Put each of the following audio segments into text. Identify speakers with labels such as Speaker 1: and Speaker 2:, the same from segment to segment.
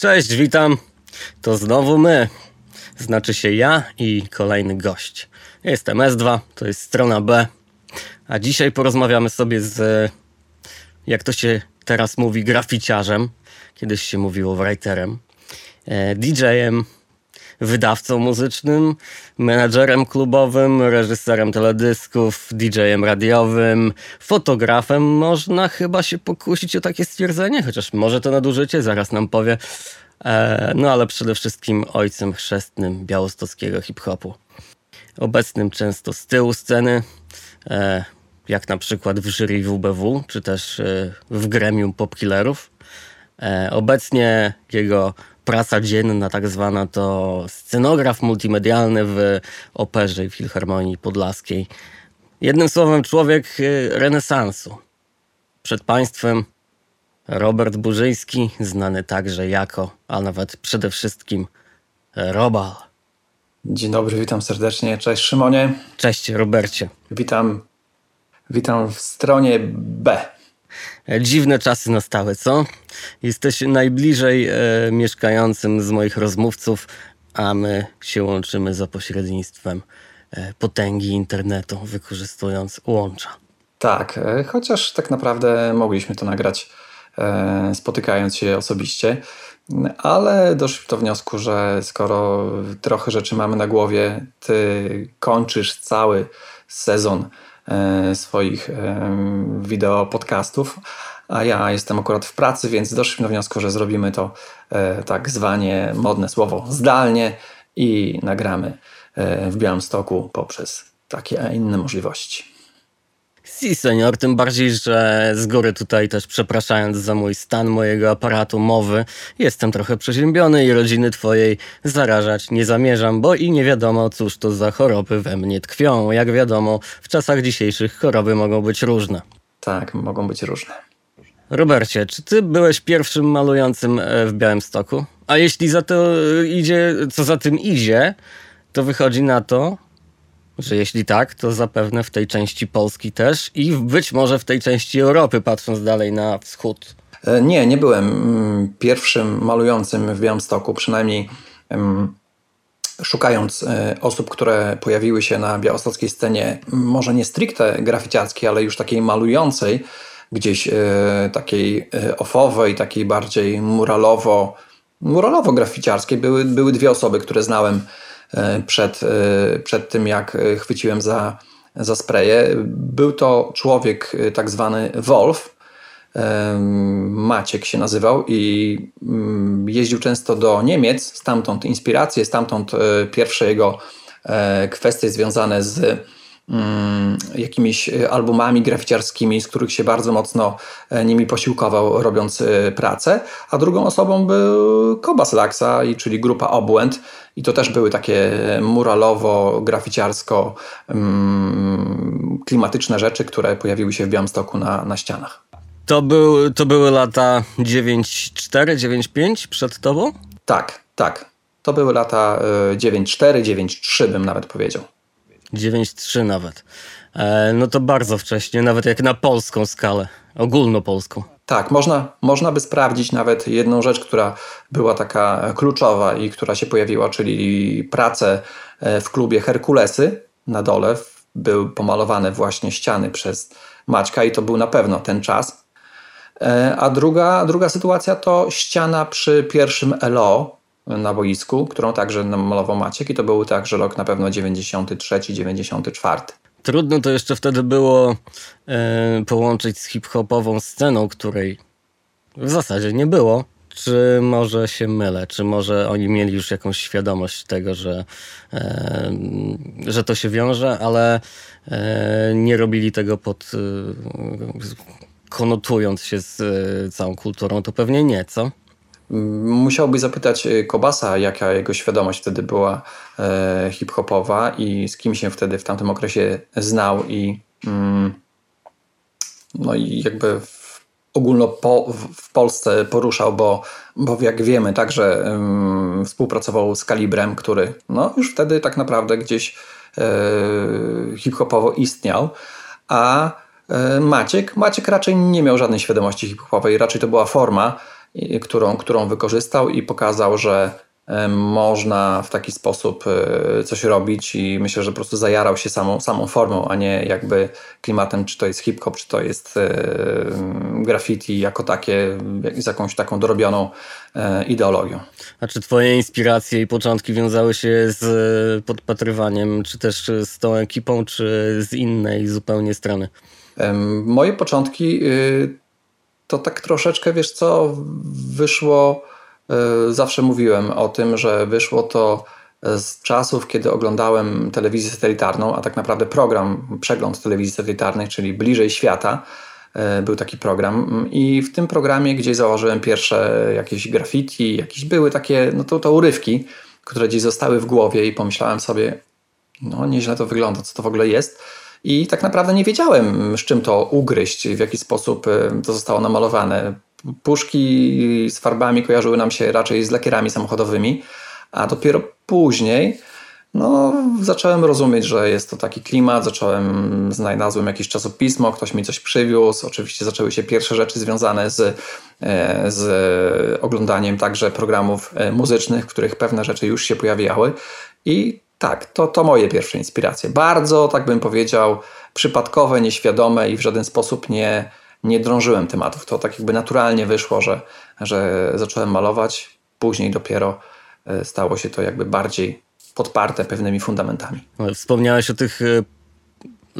Speaker 1: Cześć, witam. To znowu my. Znaczy się ja i kolejny gość. Jestem S2, to jest strona B. A dzisiaj porozmawiamy sobie z, jak to się teraz mówi, graficiarzem. Kiedyś się mówiło writerem. E, DJ-em, wydawcą muzycznym, menadżerem klubowym, reżyserem teledysków, DJ-em radiowym, fotografem. Można chyba się pokusić o takie stwierdzenie, chociaż może to nadużycie, zaraz nam powie. E, no ale przede wszystkim ojcem chrzestnym białostockiego hip-hopu. Obecnym często z tyłu sceny, e, jak na przykład w jury WBW, czy też e, w gremium popkillerów. Obecnie jego praca dzienna tak zwana to scenograf multimedialny w Operze i Filharmonii Podlaskiej. Jednym słowem człowiek renesansu. Przed państwem Robert Burzyński, znany także jako, a nawet przede wszystkim Robal.
Speaker 2: Dzień dobry, witam serdecznie. Cześć Szymonie.
Speaker 1: Cześć Robercie.
Speaker 2: Witam, witam w stronie B.
Speaker 1: Dziwne czasy nastały, co? Jesteś najbliżej e, mieszkającym z moich rozmówców, a my się łączymy za pośrednictwem e, potęgi internetu, wykorzystując łącza.
Speaker 2: Tak, e, chociaż tak naprawdę mogliśmy to nagrać E, spotykając się osobiście. Ale doszliśmy do wniosku, że skoro trochę rzeczy mamy na głowie, ty kończysz cały sezon e, swoich e, wideo podcastów, a ja jestem akurat w pracy, więc doszliśmy do wniosku, że zrobimy to tak zwanie modne słowo zdalnie i nagramy w Białymstoku poprzez takie, a inne możliwości.
Speaker 1: Si, senior, tym bardziej, że z góry tutaj też przepraszając za mój stan mojego aparatu mowy, jestem trochę przeziębiony i rodziny twojej zarażać nie zamierzam, bo i nie wiadomo, cóż to za choroby we mnie tkwią. Jak wiadomo, w czasach dzisiejszych choroby mogą być różne.
Speaker 2: Tak, mogą być różne.
Speaker 1: Robercie, czy ty byłeś pierwszym malującym e, w Białymstoku? A jeśli za to idzie, co za tym idzie, to wychodzi na to, że jeśli tak, to zapewne w tej części Polski też i być może w tej części Europy, patrząc dalej na wschód.
Speaker 2: E, nie, nie byłem mm, pierwszym malującym w Białymstoku, przynajmniej szukając e, osób, które pojawiły się na białostockiej scenie, może nie stricte graficiarskiej, ale już takiej malującej, gdzieś e, takiej ofowej, takiej bardziej muralowo, muralowo-graficiarskiej. Były, były dwie osoby, które znałem przed, e, przed tym, jak e, chwyciłem za, za spreje. Był to człowiek tak zwany Wolf, Maciek się nazywał i mm, jeździł często do Niemiec, stamtąd inspiracje, stamtąd pierwsze jego kwestie związane z jakimiś e, albumami graficiarskimi, z których się bardzo mocno e, nimi posiłkował, robiąc e, pracę, a drugą osobą był Kobas Laksa, czyli grupa Obłęd i to też były takie muralowo, graficiarsko mm, klimatyczne rzeczy, które pojawiły się w Białymstoku na, na ścianach.
Speaker 1: To, był, to były lata 9-4, 9-5 przed tobą?
Speaker 2: Tak, tak. To były lata 9-4, 9-3 bym nawet powiedział.
Speaker 1: 9-3 nawet. E, no to bardzo wcześnie, nawet jak na polską skalę, ogólnopolską.
Speaker 2: Tak, można, można by sprawdzić nawet jedną rzecz, która była taka kluczowa i która się pojawiła, czyli pracę e, w klubie Herkulesy na dole. Były pomalowane właśnie ściany przez Maćka i to był na pewno ten czas. E, a druga, druga sytuacja to ściana przy pierwszym LO, na boisku, którą także namalował Maciek i to był także rok na pewno 93, 94.
Speaker 1: Trudno to jeszcze wtedy było e, połączyć z hip-hopową sceną, której w zasadzie nie było. Czy może się mylę? Czy może oni mieli już jakąś świadomość tego, że, e, że to się wiąże, ale e, nie robili tego pod e, konotując się z e, całą kulturą? To pewnie nie, co?
Speaker 2: Musiałbyś zapytać y, Kobasa, jaka jego świadomość wtedy była e, hip-hopowa i z kim się wtedy w tamtym okresie znał i mm, no i jakby ogólno po, w Polsce poruszał, bo, bo jak wiemy także um, współpracował z Kalibrem, który no już wtedy tak naprawdę gdzieś e, hip-hopowo istniał, a e, Maciek, Maciek raczej nie miał żadnej świadomości hip-hopowej, raczej to była forma, którą, którą wykorzystał i pokazał, że można w taki sposób e, coś robić i myślę, że po prostu zajarał się samą, samą formą, a nie jakby klimatem, czy to jest hip-hop, czy to jest e, graffiti jako takie, z jakąś taką dorobioną e, ideologią.
Speaker 1: A czy twoje inspiracje i początki wiązały się z podpatrywaniem, czy też z tą ekipą, czy z innej zupełnie strony?
Speaker 2: Moje początki y, to tak troszeczkę, wiesz co, wyszło E, zawsze mówiłem o tym, że wyszło to z czasów, kiedy oglądałem telewizję satelitarną, a tak naprawdę program, przegląd telewizji satelitarnej, czyli Bliżej Świata. E, był taki program i w tym programie gdzieś założyłem pierwsze jakieś graffiti, jakieś były takie, no to, to urywki, które gdzieś zostały w głowie i pomyślałem sobie, no nieźle to wygląda, co to w ogóle jest. I tak naprawdę nie wiedziałem, z czym to ugryźć, w jaki sposób e, to zostało namalowane. Puszki z farbami kojarzyły nam się raczej z lakierami samochodowymi, a dopiero później no, zacząłem rozumieć, że jest to taki klimat, zacząłem, znalazłem jakieś czasopismo, ktoś mi coś przywiózł, oczywiście zaczęły się pierwsze rzeczy związane z, e, z oglądaniem także programów e, muzycznych, w których pewne rzeczy już się pojawiały. I tak, to, to moje pierwsze inspiracje. Bardzo, tak bym powiedział, przypadkowe, nieświadome i w żaden sposób nie, nie drążyłem tematów. To tak jakby naturalnie wyszło, że, że zacząłem malować, później dopiero e, stało się to jakby bardziej podparte pewnymi fundamentami.
Speaker 1: Wspomniałeś o tych e,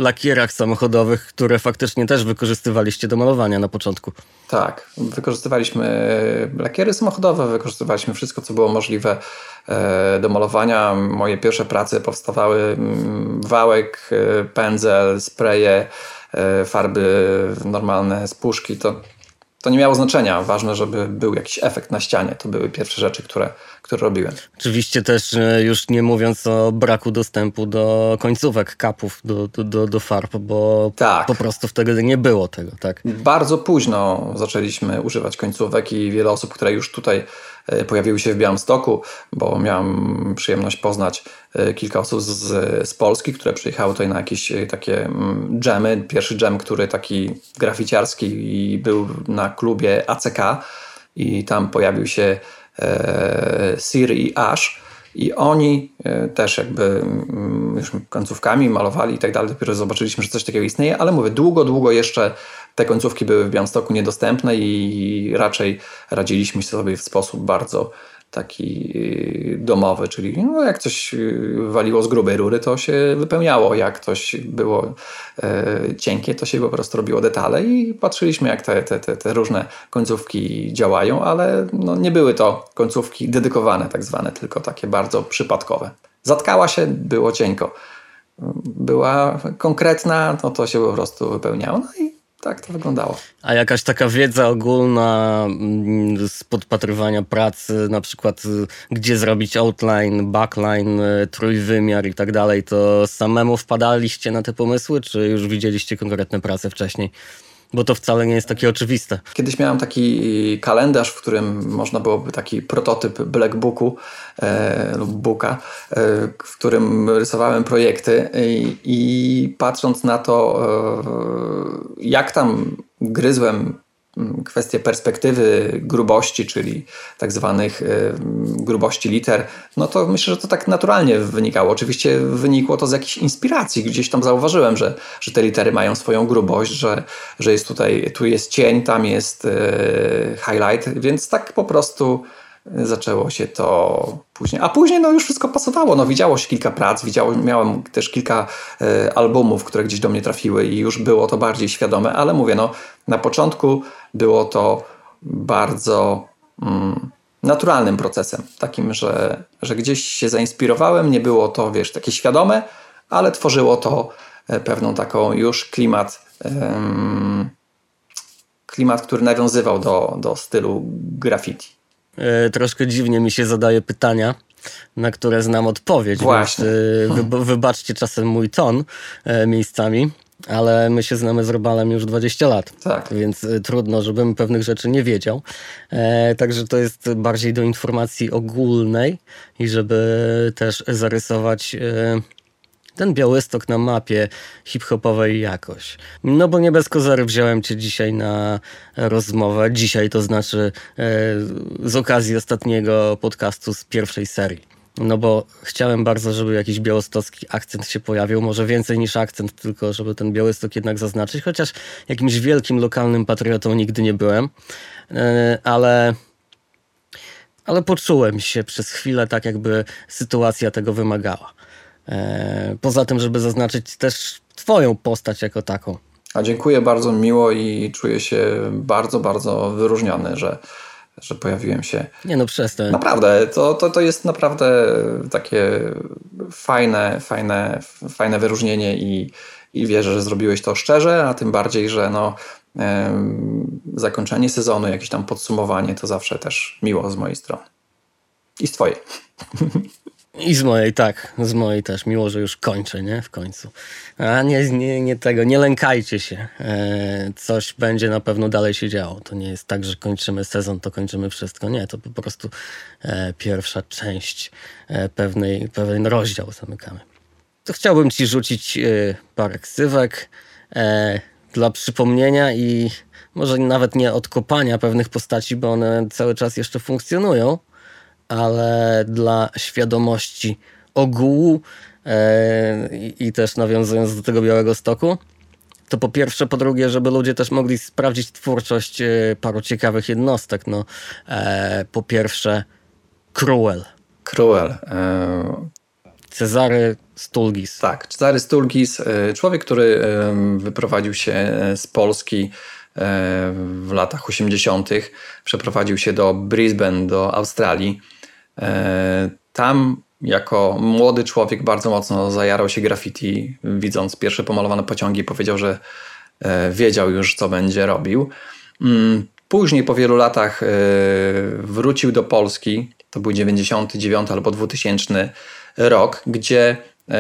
Speaker 1: lakierach samochodowych, które faktycznie też wykorzystywaliście do malowania na początku.
Speaker 2: Tak, wykorzystywaliśmy lakiery samochodowe, wykorzystywaliśmy wszystko, co było możliwe e, do malowania. Moje pierwsze prace powstawały mm, wałek, pędzel, spreje, E, farby normalne z puszki, to, to nie miało znaczenia. Ważne, żeby był jakiś efekt na ścianie. To były pierwsze rzeczy, które, które robiłem.
Speaker 1: Oczywiście też e, już nie mówiąc o braku dostępu do końcówek kapów, do, do, do, do farb, bo tak. po prostu wtedy nie było tego. Tak?
Speaker 2: Bardzo późno zaczęliśmy używać końcówek i wiele osób, które już tutaj pojawiły się w Białymstoku, bo miałem przyjemność poznać e, kilka osób z, z Polski, które przyjechały tutaj na jakieś e, takie mm, dżemy. Pierwszy dżem, który taki graficiarski był na klubie ACK i tam pojawił się e, Sir i Ash. I oni też jakby mm, już końcówkami malowali i tak dalej. Dopiero zobaczyliśmy, że coś takiego istnieje, ale mówię, długo, długo jeszcze te końcówki były w Białymstoku niedostępne i raczej radziliśmy sobie w sposób bardzo taki y, domowy, czyli no jak coś y, waliło z grubej rury, to się wypełniało, jak coś było e, cienkie, to się po prostu robiło detale i patrzyliśmy jak te, te, te, te różne końcówki działają, ale no, nie były to końcówki dedykowane tak zwane, tylko takie bardzo przypadkowe. Zatkała się, było cienko. Była konkretna, no to się po prostu wypełniało. No i tak to wyglądało.
Speaker 1: A jakaś taka wiedza ogólna mm, z podpatrywania pracy, na przykład y, gdzie zrobić outline, backline, y, trójwymiar i tak dalej, to samemu wpadaliście na te pomysły, czy już widzieliście konkretne prace wcześniej? Bo to wcale nie jest takie oczywiste.
Speaker 2: Kiedyś miałem taki kalendarz, w którym można byłoby taki prototyp Black Booku e, lub Booka, e, w którym rysowałem projekty i, i patrząc na to, e, jak tam gryzłem kwestie perspektywy grubości, czyli tak zwanych y, grubości liter, no to myślę, że to tak naturalnie wynikało. Oczywiście wynikło to z jakiejś inspiracji. Gdzieś tam zauważyłem, że, że te litery mają swoją grubość, że, że jest tutaj, tu jest cień, tam jest y, highlight, więc tak po prostu zaczęło się to później. A później no już wszystko pasowało. No, widziało się kilka prac, widziało, miałem też kilka e, albumów, które gdzieś do mnie trafiły i już było to bardziej świadome, ale mówię, no na początku było to bardzo mm, naturalnym procesem, takim, że, że gdzieś się zainspirowałem, nie było to, wiesz, takie świadome, ale tworzyło to e, pewną taką już klimat klimat, który nawiązywał do, do stylu graffiti.
Speaker 1: E, troszkę dziwnie mi się zadaje pytania, na które znam odpowiedź.
Speaker 2: Właśnie.
Speaker 1: Więc, wy, wybaczcie czasem mój ton e, miejscami. Ale my się znamy z Robalem już 20 lat,
Speaker 2: tak.
Speaker 1: więc e, trudno, żebym pewnych rzeczy nie wiedział. E, także to jest bardziej do informacji ogólnej i żeby też zarysować e, ten Białystok na mapie hip-hopowej jakoś. No bo nie bez kozery wziąłem cię dzisiaj na rozmowę. Dzisiaj to znaczy e, z okazji ostatniego podcastu z pierwszej serii. No bo chciałem bardzo, żeby jakiś białostocki akcent się pojawił, może więcej niż akcent, tylko żeby ten Białystok jednak zaznaczyć, chociaż jakimś wielkim lokalnym patriotą nigdy nie byłem, e, ale ale poczułem się przez chwilę tak, jakby sytuacja tego wymagała. E, poza tym, żeby zaznaczyć też Twoją postać jako taką.
Speaker 2: A dziękuję bardzo miło i czuję się bardzo, bardzo wyróżniony, że, że pojawiłem się.
Speaker 1: Nie no, przestań.
Speaker 2: Naprawdę, to, to, to jest naprawdę takie fajne, fajne, fajne wyróżnienie i, i wierzę, że zrobiłeś to szczerze, a tym bardziej, że no, zakończenie sezonu, jakieś tam podsumowanie, to zawsze też miło z mojej strony. I z twojej.
Speaker 1: I z mojej, tak. Z mojej też. Miło, że już kończę, nie? W końcu. A nie, nie, nie tego. Nie lękajcie się. E, coś będzie na pewno dalej się działo. To nie jest tak, że kończymy sezon, to kończymy wszystko. Nie, to po prostu e, pierwsza część e, pewnej, pewien rozdział zamykamy. To chciałbym ci rzucić e, parę ksywek. E, dla przypomnienia i może nawet nie odkopania pewnych postaci, bo one cały czas jeszcze funkcjonują, ale dla świadomości ogółu e, i też nawiązując do tego Białego Stoku, to po pierwsze, po drugie, żeby ludzie też mogli sprawdzić twórczość e, paru ciekawych jednostek. No, e, po pierwsze, Cruel.
Speaker 2: Cruel.
Speaker 1: Cezary Stulgis.
Speaker 2: Tak, Cezary Stulgis, człowiek, który wyprowadził się z Polski w latach 80., przeprowadził się do Brisbane, do Australii. Tam jako młody człowiek bardzo mocno zajarał się graffiti, widząc pierwsze pomalowane pociągi, powiedział, że wiedział już, co będzie robił. Mm, później, po wielu latach, wrócił do Polski. To był 99 albo 2000 rok, gdzie E,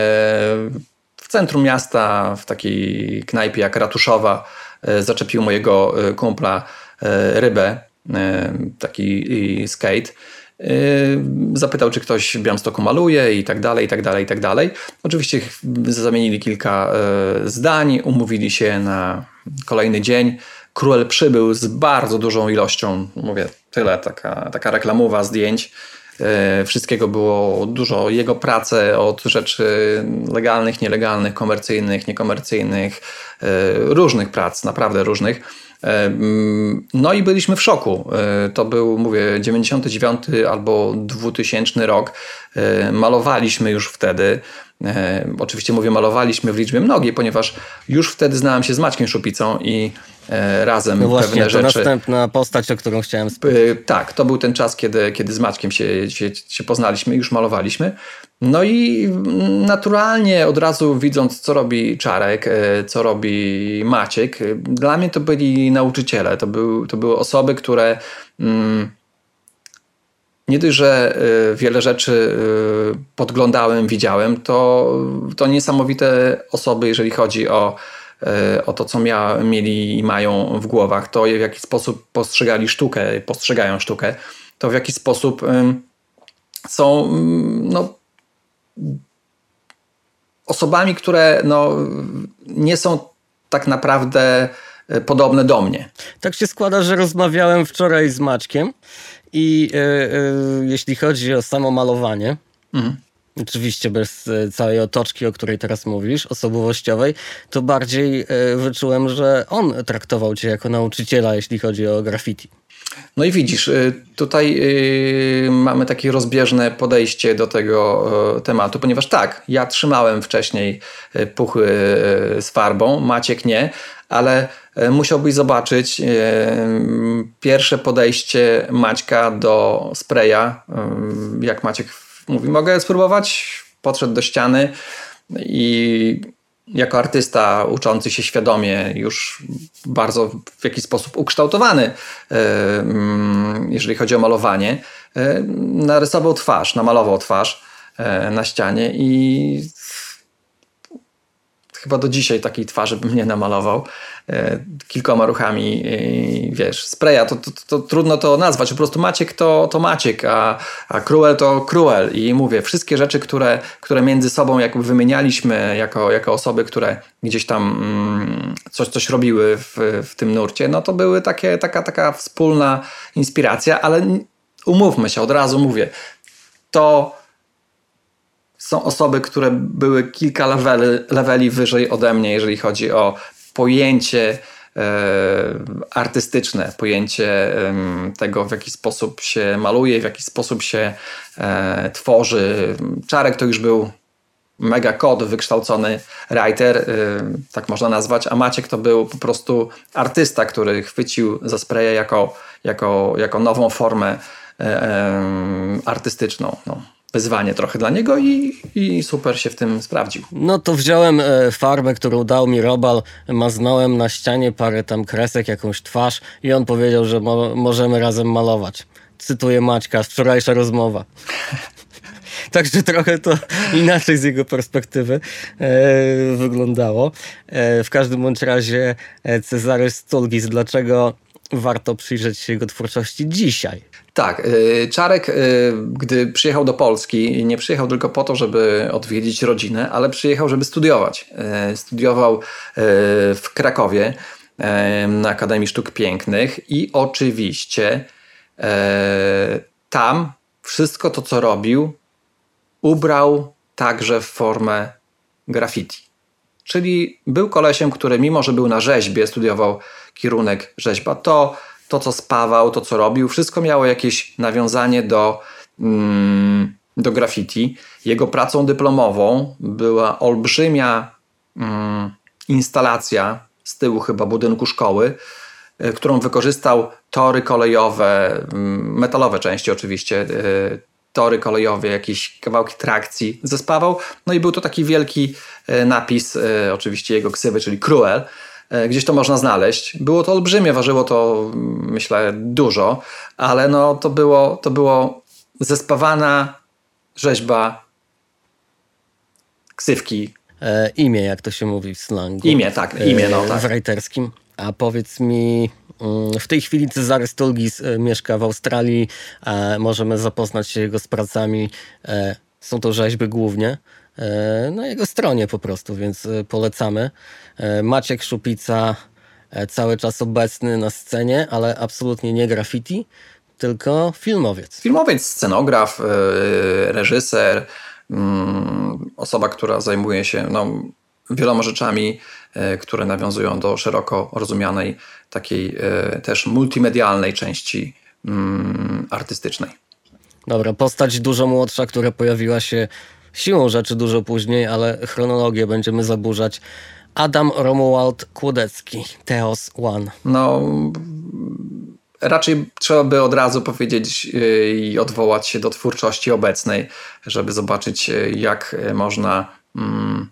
Speaker 2: w centrum miasta, w takiej knajpie jak Ratuszowa, e, zaczepił mojego e, kumpla rybę, taki skate. Zapytał, czy ktoś Białymstoku maluje i tak dalej, i tak dalej, i tak dalej. Oczywiście zamienili kilka zdań, umówili się na kolejny dzień. Król przybył z bardzo dużą ilością, mówię tyle, taka, taka reklamowa zdjęć E, wszystkiego było dużo. Jego prace od rzeczy legalnych, nielegalnych, komercyjnych, niekomercyjnych, różnych prac, naprawdę różnych. E, mm, no i byliśmy w szoku. To był, mówię, 99 albo 2000 rok. Malowaliśmy już wtedy. Oczywiście mówię, malowaliśmy w liczbie mnogiej, ponieważ już wtedy znałem się z Maćkiem Szupicą i E, razem
Speaker 1: no właśnie,
Speaker 2: pewne
Speaker 1: to
Speaker 2: rzeczy.
Speaker 1: następna postać, o którą chciałem
Speaker 2: spytać. Tak, to był ten czas, kiedy, kiedy z Maćkiem się, się, się poznaliśmy, już malowaliśmy. No i naturalnie od razu widząc, co robi Czarek, e, co robi Maciek, e, dla mnie to byli nauczyciele. To, był, to były osoby, które mm, nie dość, że wiele rzeczy podglądałem, widziałem, to, to niesamowite osoby, jeżeli chodzi o E, o to, co mia, mieli i mają w głowach, to w jaki sposób postrzegali sztukę, postrzegają sztukę, to w jaki sposób są no, osobami, które no, nie są tak naprawdę e, podobne do mnie.
Speaker 1: Tak się składa, że rozmawiałem wczoraj z Maćkiem i yy, yy, jeśli chodzi o samo malowanie, mhm oczywiście bez e, całej otoczki, o której teraz mówisz, osobowościowej, to bardziej e, wyczułem, że on traktował cię jako nauczyciela, jeśli chodzi o graffiti.
Speaker 2: No i widzisz, e, tutaj mamy takie rozbieżne podejście do tego tematu, ponieważ tak, ja trzymałem wcześniej puchy z farbą, Maciek nie, ale musiałbyś zobaczyć pierwsze podejście Maćka do spraya, jak Maciek Mówi, mogę spróbować. Podszedł do ściany i jako artysta uczący się świadomie, już bardzo w jakiś sposób ukształtowany, jeżeli chodzi o malowanie, narysował twarz, namalował twarz na ścianie i chyba do dzisiaj takiej twarzy bym nie namalował. E, kilkoma ruchami, e, wiesz, spraya, to, to, to, trudno to nazwać. Po prostu Maciek to, to Maciek, a, a Cruel to Cruel. I mówię, wszystkie rzeczy, które, które między sobą jakby wymienialiśmy jako, jako osoby, które gdzieś tam mm, coś, coś robiły w, w tym nurcie, no to były takie, taka, taka wspólna inspiracja, ale umówmy się, od razu mówię, to są osoby, które były kilka leveli, leveli wyżej ode mnie, jeżeli chodzi o pojęcie e, artystyczne, pojęcie tego, w jaki sposób się maluje, w jaki sposób się e, tworzy. Czarek to już był mega kod, wykształcony writer, e, tak można nazwać, a Maciek to był po prostu artysta, który chwycił za spraya jako, jako, jako nową formę artystyczną. No wyzwanie trochę dla niego i, i super się w tym sprawdził.
Speaker 1: No to wziąłem e, farbę, którą dał mi Robal, maznąłem na ścianie parę tam kresek, jakąś twarz i on powiedział, że mo możemy razem malować. Cytuję Maćka, wczorajsza rozmowa. Także trochę to inaczej z jego perspektywy e, wyglądało. E, w każdym bądź razie e, Cezary Stulgis, dlaczego warto przyjrzeć się jego twórczości dzisiaj?
Speaker 2: Tak, y, Czarek, y, gdy przyjechał do Polski, nie przyjechał tylko po to, żeby odwiedzić rodzinę, ale przyjechał, żeby studiować. Y, studiował w Krakowie na Akademii Sztuk Pięknych i oczywiście tam wszystko to, co robił, ubrał także w formę graffiti. Czyli był kolesiem, który mimo, że był na rzeźbie, studiował kierunek rzeźba, to to, co spawał, to, co robił, wszystko miało jakieś nawiązanie do, mm, do graffiti. Jego pracą dyplomową była olbrzymia mm, instalacja z tyłu chyba budynku szkoły, y, którą wykorzystał tory kolejowe, y, metalowe części oczywiście, y, tory kolejowe, jakieś kawałki trakcji zespawał. No i był to taki wielki napis, oczywiście jego ksywy, czyli Cruel, E, gdzieś to można znaleźć. Było to olbrzymie, ważyło to myślę dużo, ale no to było, to było zespawana rzeźba ksywki.
Speaker 1: E, imię, jak to się mówi w slangu.
Speaker 2: Imię, tak, imię, no tak.
Speaker 1: W writerskim. A powiedz mi, mm, w tej chwili Cezary Stulgis e, mieszka w Australii, możemy zapoznać się jego z pracami. Są to rzeźby głównie. E, na jego stronie po prostu, więc e, polecamy. E, Maciek Szupica cały czas obecny na scenie, ale absolutnie nie graffiti, tylko filmowiec.
Speaker 2: Filmowiec, scenograf, reżyser, mm, osoba, która zajmuje się no, wieloma rzeczami, które nawiązują do szeroko rozumianej, takiej też multimedialnej części mm, artystycznej.
Speaker 1: Dobra, postać dużo młodsza, która pojawiła się siłą rzeczy dużo później, ale chronologię będziemy zaburzać. Adam Romuald Kłodecki, Teos One.
Speaker 2: No, raczej trzeba by od razu powiedzieć yy, i odwołać się do twórczości obecnej, żeby zobaczyć, jak można mm,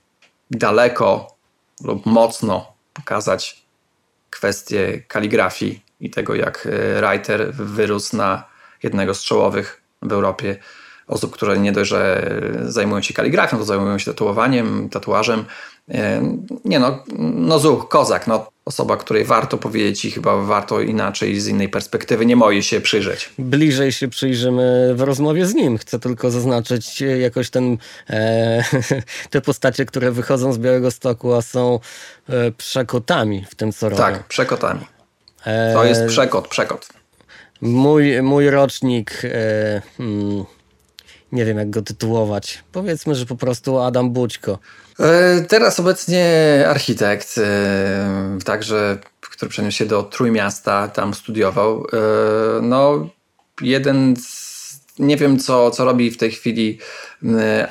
Speaker 2: daleko lub mocno pokazać kwestię kaligrafii i tego, jak yy, writer wyrósł na jednego z czołowych w Europie osób, które nie dość, że zajmują się kaligrafią, to zajmują się tatuowaniem, tatuażem. E, nie no, no zuch, kozak, no osoba, której warto powiedzieć i chyba warto inaczej, z innej perspektywy, nie moi się przyjrzeć.
Speaker 1: Bliżej się przyjrzymy w rozmowie z nim. Chcę tylko zaznaczyć jakoś ten, e, te postacie, które wychodzą z Białego Stoku, a są e, przekotami w tym, co robią.
Speaker 2: Tak, przekotami. E, to jest przekot, przekot.
Speaker 1: Mój, mój rocznik... E, hmm, nie wiem jak go tytułować. Powiedzmy, że po prostu Adam Bućko.
Speaker 2: E, teraz obecnie architekt, e, także, który przeniósł się do Trójmiasta, tam studiował. E, no, jeden z, nie wiem co, co robi w tej chwili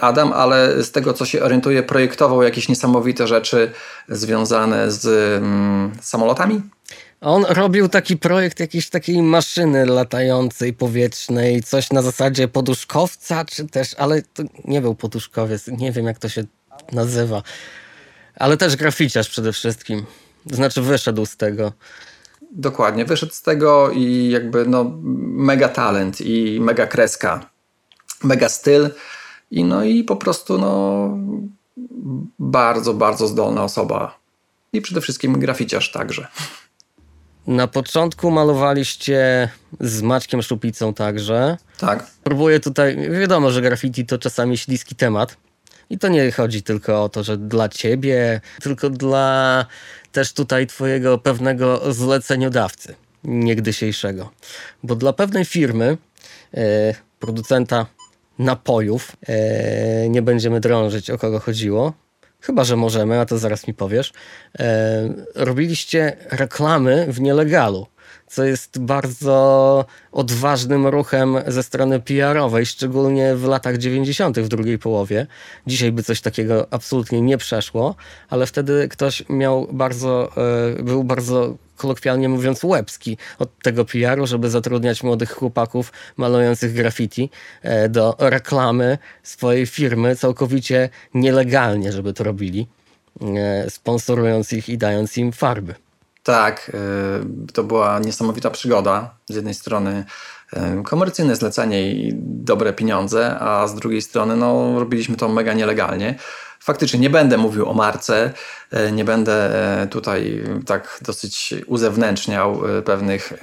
Speaker 2: Adam, ale z tego co się orientuje, projektował jakieś niesamowite rzeczy związane z mm, samolotami
Speaker 1: on robił taki projekt jakiejś takiej maszyny latającej, powietrznej, coś na zasadzie poduszkowca, czy też, ale to nie był poduszkowiec, nie wiem jak to się nazywa. Ale też graficiarz przede wszystkim. Znaczy wyszedł z tego.
Speaker 2: Dokładnie, wyszedł z tego i jakby no mega talent i mega kreska, mega styl i no i po prostu no bardzo, bardzo zdolna osoba. I przede wszystkim graficiarz także.
Speaker 1: Na początku malowaliście z Maćkiem Szupicą także.
Speaker 2: Tak.
Speaker 1: Próbuję tutaj, wiadomo, że graffiti to czasami śliski temat. I to nie chodzi tylko o to, że dla ciebie, tylko dla też tutaj twojego pewnego zleceniodawcy niegdysiejszego. Bo dla pewnej firmy, e, producenta napojów, e, nie będziemy drążyć o kogo chodziło, chyba że możemy, a to zaraz mi powiesz, e, robiliście reklamy w nielegalu co jest bardzo odważnym ruchem ze strony PR-owej, szczególnie w latach 90., w drugiej połowie. Dzisiaj by coś takiego absolutnie nie przeszło, ale wtedy ktoś miał bardzo, e, był bardzo kolokwialnie mówiąc, łebski od tego PR-u, żeby zatrudniać młodych chłopaków malujących graffiti e, do reklamy swojej firmy całkowicie nielegalnie, żeby to robili, e, sponsorując ich i dając im farby.
Speaker 2: Tak, y, to była niesamowita przygoda. Z jednej strony y, komercyjne zlecenie i dobre pieniądze, a z drugiej strony no, robiliśmy to mega nielegalnie. Faktycznie nie będę mówił o marce, y, nie będę tutaj tak dosyć uzewnętrzniał pewnych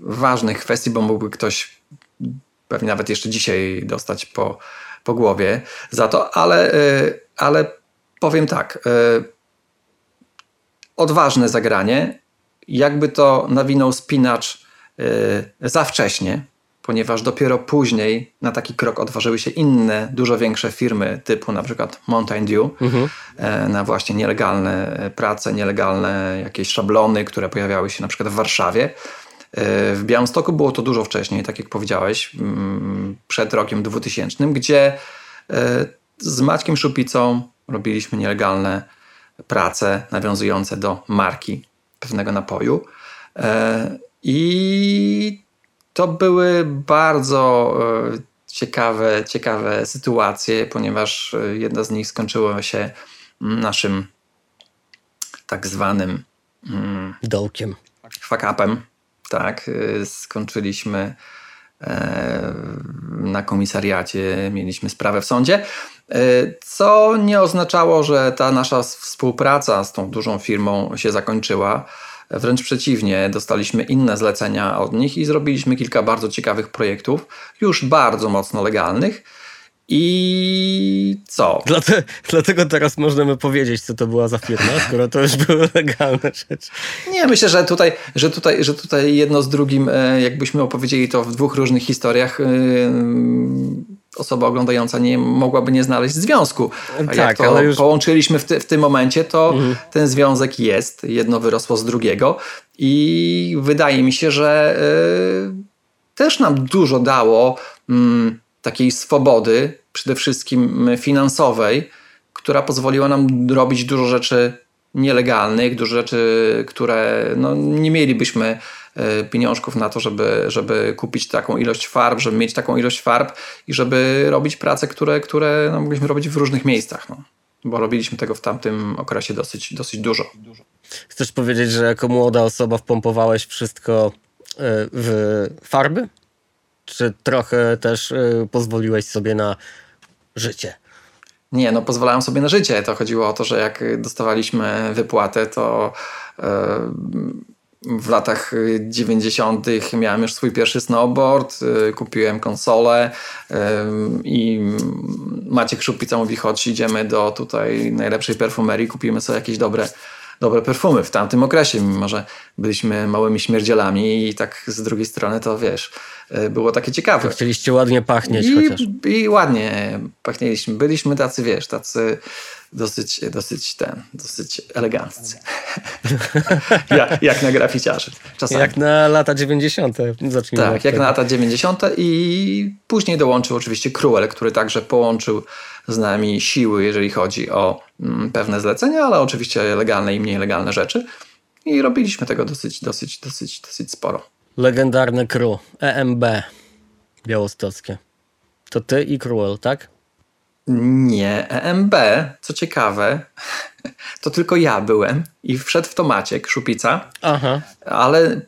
Speaker 2: ważnych kwestii, bo mógłby ktoś pewnie nawet jeszcze dzisiaj dostać po, po głowie za to, ale, ale powiem tak odważne zagranie. Jakby to nawinął spinacz yy, za wcześnie, ponieważ dopiero później na taki krok odważyły się inne, dużo większe firmy typu na przykład Mountain Dew mhm. yy, na właśnie nielegalne prace, nielegalne jakieś szablony, które pojawiały się na przykład w Warszawie. Yy, w Białymstoku było to dużo wcześniej, tak jak powiedziałeś, mm, przed rokiem 2000, gdzie yy, z Maćkiem Szupicą robiliśmy nielegalne prace nawiązujące do marki pewnego napoju. E, I to były bardzo e, ciekawe, ciekawe sytuacje, ponieważ e, jedna z nich skończyła się naszym tak zwanym
Speaker 1: mm, dołkiem.
Speaker 2: Fakapem. Tak, skończyliśmy na komisariacie, mieliśmy sprawę w sądzie. E, co nie oznaczało, że ta nasza współpraca z tą dużą firmą się zakończyła. Wręcz przeciwnie, dostaliśmy inne zlecenia od nich i zrobiliśmy kilka bardzo ciekawych projektów, już bardzo mocno legalnych. I co?
Speaker 1: Dlate, dlatego teraz możemy powiedzieć, co to była za firma, skoro to już były legalne rzeczy.
Speaker 2: Nie, myślę, że tutaj, że tutaj, że tutaj jedno z drugim, e, jakbyśmy opowiedzieli to w dwóch różnych historiach, e, osoba oglądająca nie mogłaby nie znaleźć związku. A tak, jak to ale już... połączyliśmy w, ty, w tym momencie, to mhm. ten związek jest, jedno wyrosło z drugiego i wydaje mi się, że y, też nam dużo dało y, takiej swobody, przede wszystkim finansowej, która pozwoliła nam robić dużo rzeczy nielegalnych, dużo rzeczy, które no, nie mielibyśmy pieniążków na to, żeby, żeby kupić taką ilość farb, żeby mieć taką ilość farb i żeby robić prace, które, które no, mogliśmy robić w różnych miejscach. No. Bo robiliśmy tego w tamtym okresie dosyć, dosyć dużo.
Speaker 1: Chcesz powiedzieć, że jako młoda osoba wpompowałeś wszystko e, w farby? Czy trochę też e, pozwoliłeś sobie na życie?
Speaker 2: Nie, no pozwalałem sobie na życie. To chodziło o to, że jak dostawaliśmy wypłatę, to w latach 90. miałem już swój pierwszy snowboard, y, kupiłem konsolę y, i Maciek Szupica mówi, chodź idziemy do tutaj najlepszej perfumerii, kupimy sobie jakieś dobre dobre perfumy w tamtym okresie, mimo że byliśmy małymi śmierdzielami i tak z drugiej strony to wiesz, y, było takie ciekawe.
Speaker 1: Chcieliście ładnie pachnieć
Speaker 2: I,
Speaker 1: chociaż.
Speaker 2: I ładnie pachnieliśmy. Byliśmy tacy, wiesz, tacy dosyć, dosyć ten, dosyć eleganccy. jak, jak na graficiarzy.
Speaker 1: Czasami. Jak na lata 90.
Speaker 2: Zacznijmy tak, jak na lata 90. i później dołączył oczywiście Cruel, który także połączył z nami siły, jeżeli chodzi o mm, pewne zlecenia, ale oczywiście legalne i mniej legalne rzeczy. I robiliśmy tego dosyć, dosyć, dosyć, dosyć sporo.
Speaker 1: Legendarny crew, EMB białostockie. To ty i Cruel, tak?
Speaker 2: Nie, EMB, co ciekawe, to tylko ja byłem i wszedł w to Maciek, Szupica, Aha. ale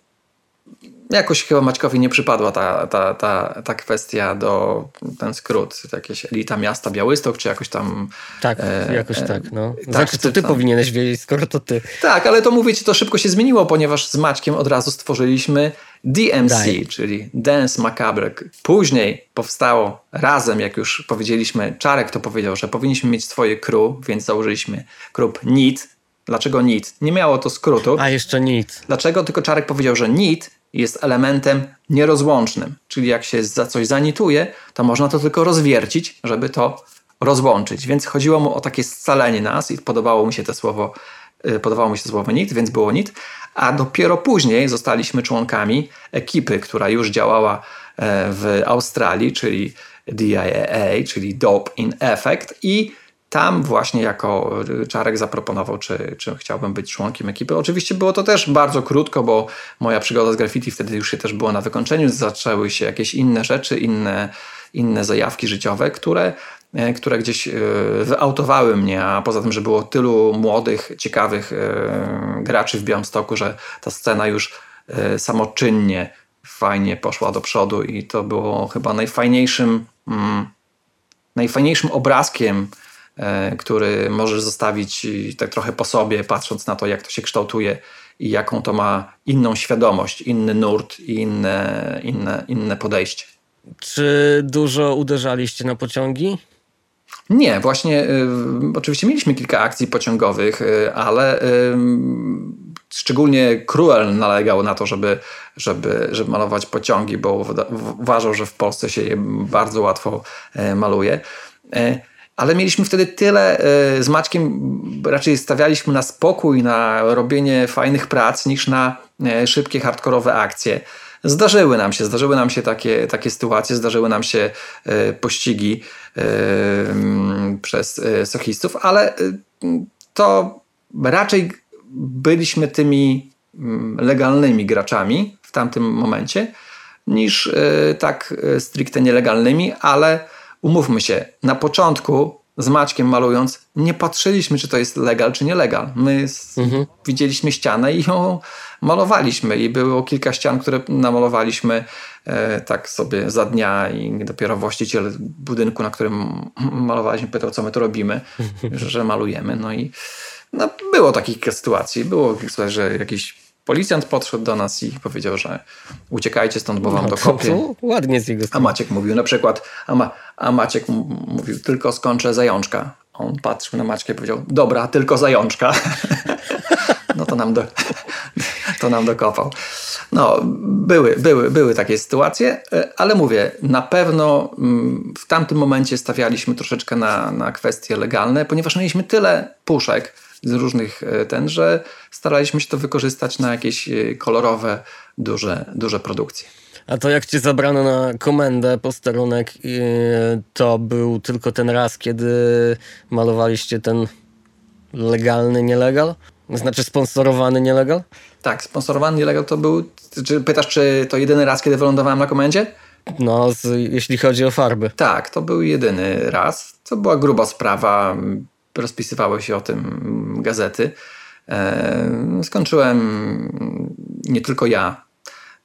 Speaker 2: jakoś chyba Maćkowi nie przypadła ta, ta, ta, ta kwestia do ten skrót, jakieś elita miasta Białystok, czy jakoś tam.
Speaker 1: Tak, e, jakoś tak. No.
Speaker 2: tak,
Speaker 1: znaczy, to ty
Speaker 2: tam-
Speaker 1: powinieneś wiedzieć, skoro to ty.
Speaker 2: Tak, ale to mówię ci, to szybko się zmieniło, ponieważ z Maćkiem od razu stworzyliśmy DMC,
Speaker 1: Daj.
Speaker 2: czyli Dance Macabre. Później powstało razem, jak już powiedzieliśmy, Czarek to powiedział, że powinniśmy mieć swoje crew, więc założyliśmy klub NIT. Dlaczego NIT? Nie miało to skrótu.
Speaker 1: A jeszcze nic.
Speaker 2: Dlaczego? Tylko Czarek powiedział, że nit jest elementem nierozłącznym. Czyli jak się za coś zanituje, to można to tylko rozwiercić, żeby to rozłączyć. Więc chodziło mu o takie scalenie nas i podobało mu się to słowo, podobało mu się słowo nit, więc było nit. A dopiero później zostaliśmy członkami ekipy, która już działała e, w Australii, czyli DIAA, czyli Dope in Effect i tam właśnie jako Czarek zaproponował, czy, czy chciałbym być członkiem ekipy. Oczywiście było to też bardzo krótko, bo moja przygoda z graffiti wtedy już się też była na wykończeniu. Zaczęły się jakieś inne rzeczy, inne, inne zajawki życiowe, które, e, które gdzieś e, wyautowały mnie, a poza tym, że było tylu młodych, ciekawych e, graczy w Białymstoku, że ta scena już e, samoczynnie fajnie poszła do przodu i to było chyba najfajniejszym mm, najfajniejszym obrazkiem, e, który możesz zostawić tak trochę po sobie, patrząc na to, jak to się kształtuje i jaką to ma inną świadomość, inny nurt i inne, inne, inne podejście.
Speaker 1: Czy dużo uderzaliście na pociągi?
Speaker 2: Nie, właśnie y, oczywiście mieliśmy kilka akcji pociągowych, y, ale y, szczególnie Cruel nalegał na to, żeby, żeby, żeby malować pociągi, bo uważał, że w Polsce się je bardzo łatwo e, maluje. E, Ale mieliśmy wtedy tyle e, z Maćkiem, raczej stawialiśmy na spokój, na robienie fajnych prac niż na szybkie, hardkorowe akcje. Zdarzyły nam się, zdarzyły nam się takie, takie sytuacje, zdarzyły nam się e, pościgi e, mm, przez e, sochistów, ale to raczej byliśmy tymi mm, legalnymi graczami w tamtym momencie niż tak stricte nielegalnymi, ale umówmy się, na początku z Maćkiem malując nie patrzyliśmy, czy to jest legal, czy nielegal. My s- widzieliśmy ścianę i ją malowaliśmy i było kilka ścian, które namalowaliśmy e, tak sobie za dnia i dopiero właściciel budynku, na którym malowaliśmy, pytał, co my tu robimy, że malujemy. No i no, było takich sytuacji. Było, że jakiś policjant podszedł do nas i powiedział, że uciekajcie stąd, bo wam
Speaker 1: No,
Speaker 2: dokopię.
Speaker 1: ładnie z jego
Speaker 2: A
Speaker 1: strony.
Speaker 2: Maciek mówił na przykład, a, Ma, a Maciek mówił, tylko skończę zajączka. On patrzył na Maćka i powiedział, dobra, tylko zajączka. no to nam, do, to nam dokopał. No, były, były, były takie sytuacje, e, ale mówię, na pewno mm, w tamtym momencie stawialiśmy troszeczkę na, na kwestie legalne, ponieważ mieliśmy tyle puszek z różnych e, ten, że staraliśmy się to wykorzystać na jakieś e, kolorowe, duże, duże produkcje.
Speaker 1: A to jak cię zabrano na komendę, posterunek, to był tylko ten raz, kiedy malowaliście ten legalny nielegal? Znaczy sponsorowany nielegal?
Speaker 2: Tak, sponsorowany nielegal to był. Czy pytasz, czy to jedyny raz, kiedy wylądowałem na komendzie?
Speaker 1: No, z, jeśli chodzi o farby.
Speaker 2: Tak, to był jedyny raz. To była gruba sprawa. Rozpisywały się o tym gazety. E, Skończyłem nie tylko ja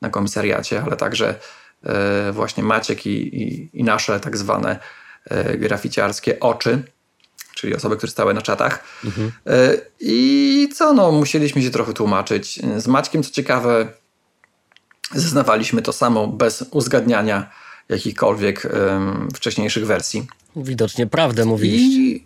Speaker 2: na komisariacie, ale także e, właśnie Maciek i, i, i nasze tak zwane e, graficiarskie oczy, czyli osoby, które stały na czatach. E, I co, no, musieliśmy się trochę tłumaczyć. Z Maćkiem, co ciekawe, zeznawaliśmy to samo bez uzgadniania jakichkolwiek em, wcześniejszych wersji.
Speaker 1: Widocznie prawdę mówiliście.
Speaker 2: I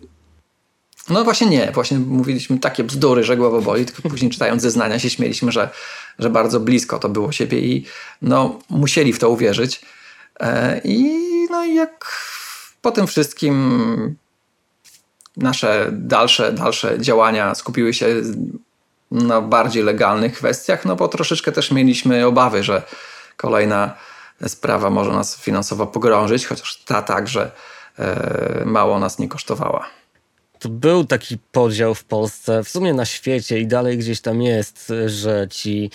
Speaker 2: no właśnie nie, właśnie mówiliśmy takie bzdury, że głowa boli, tylko później czytając zeznania się śmieliśmy, że, że bardzo blisko to było siebie i no musieli w to uwierzyć. E, I no i jak po tym wszystkim nasze dalsze, dalsze działania skupiły się na bardziej legalnych kwestiach, no bo troszeczkę też mieliśmy obawy, że kolejna sprawa może nas finansowo pogrążyć, chociaż ta także e, mało nas nie kosztowała.
Speaker 1: To był taki podział w Polsce, w sumie na świecie i dalej gdzieś tam jest, że ci,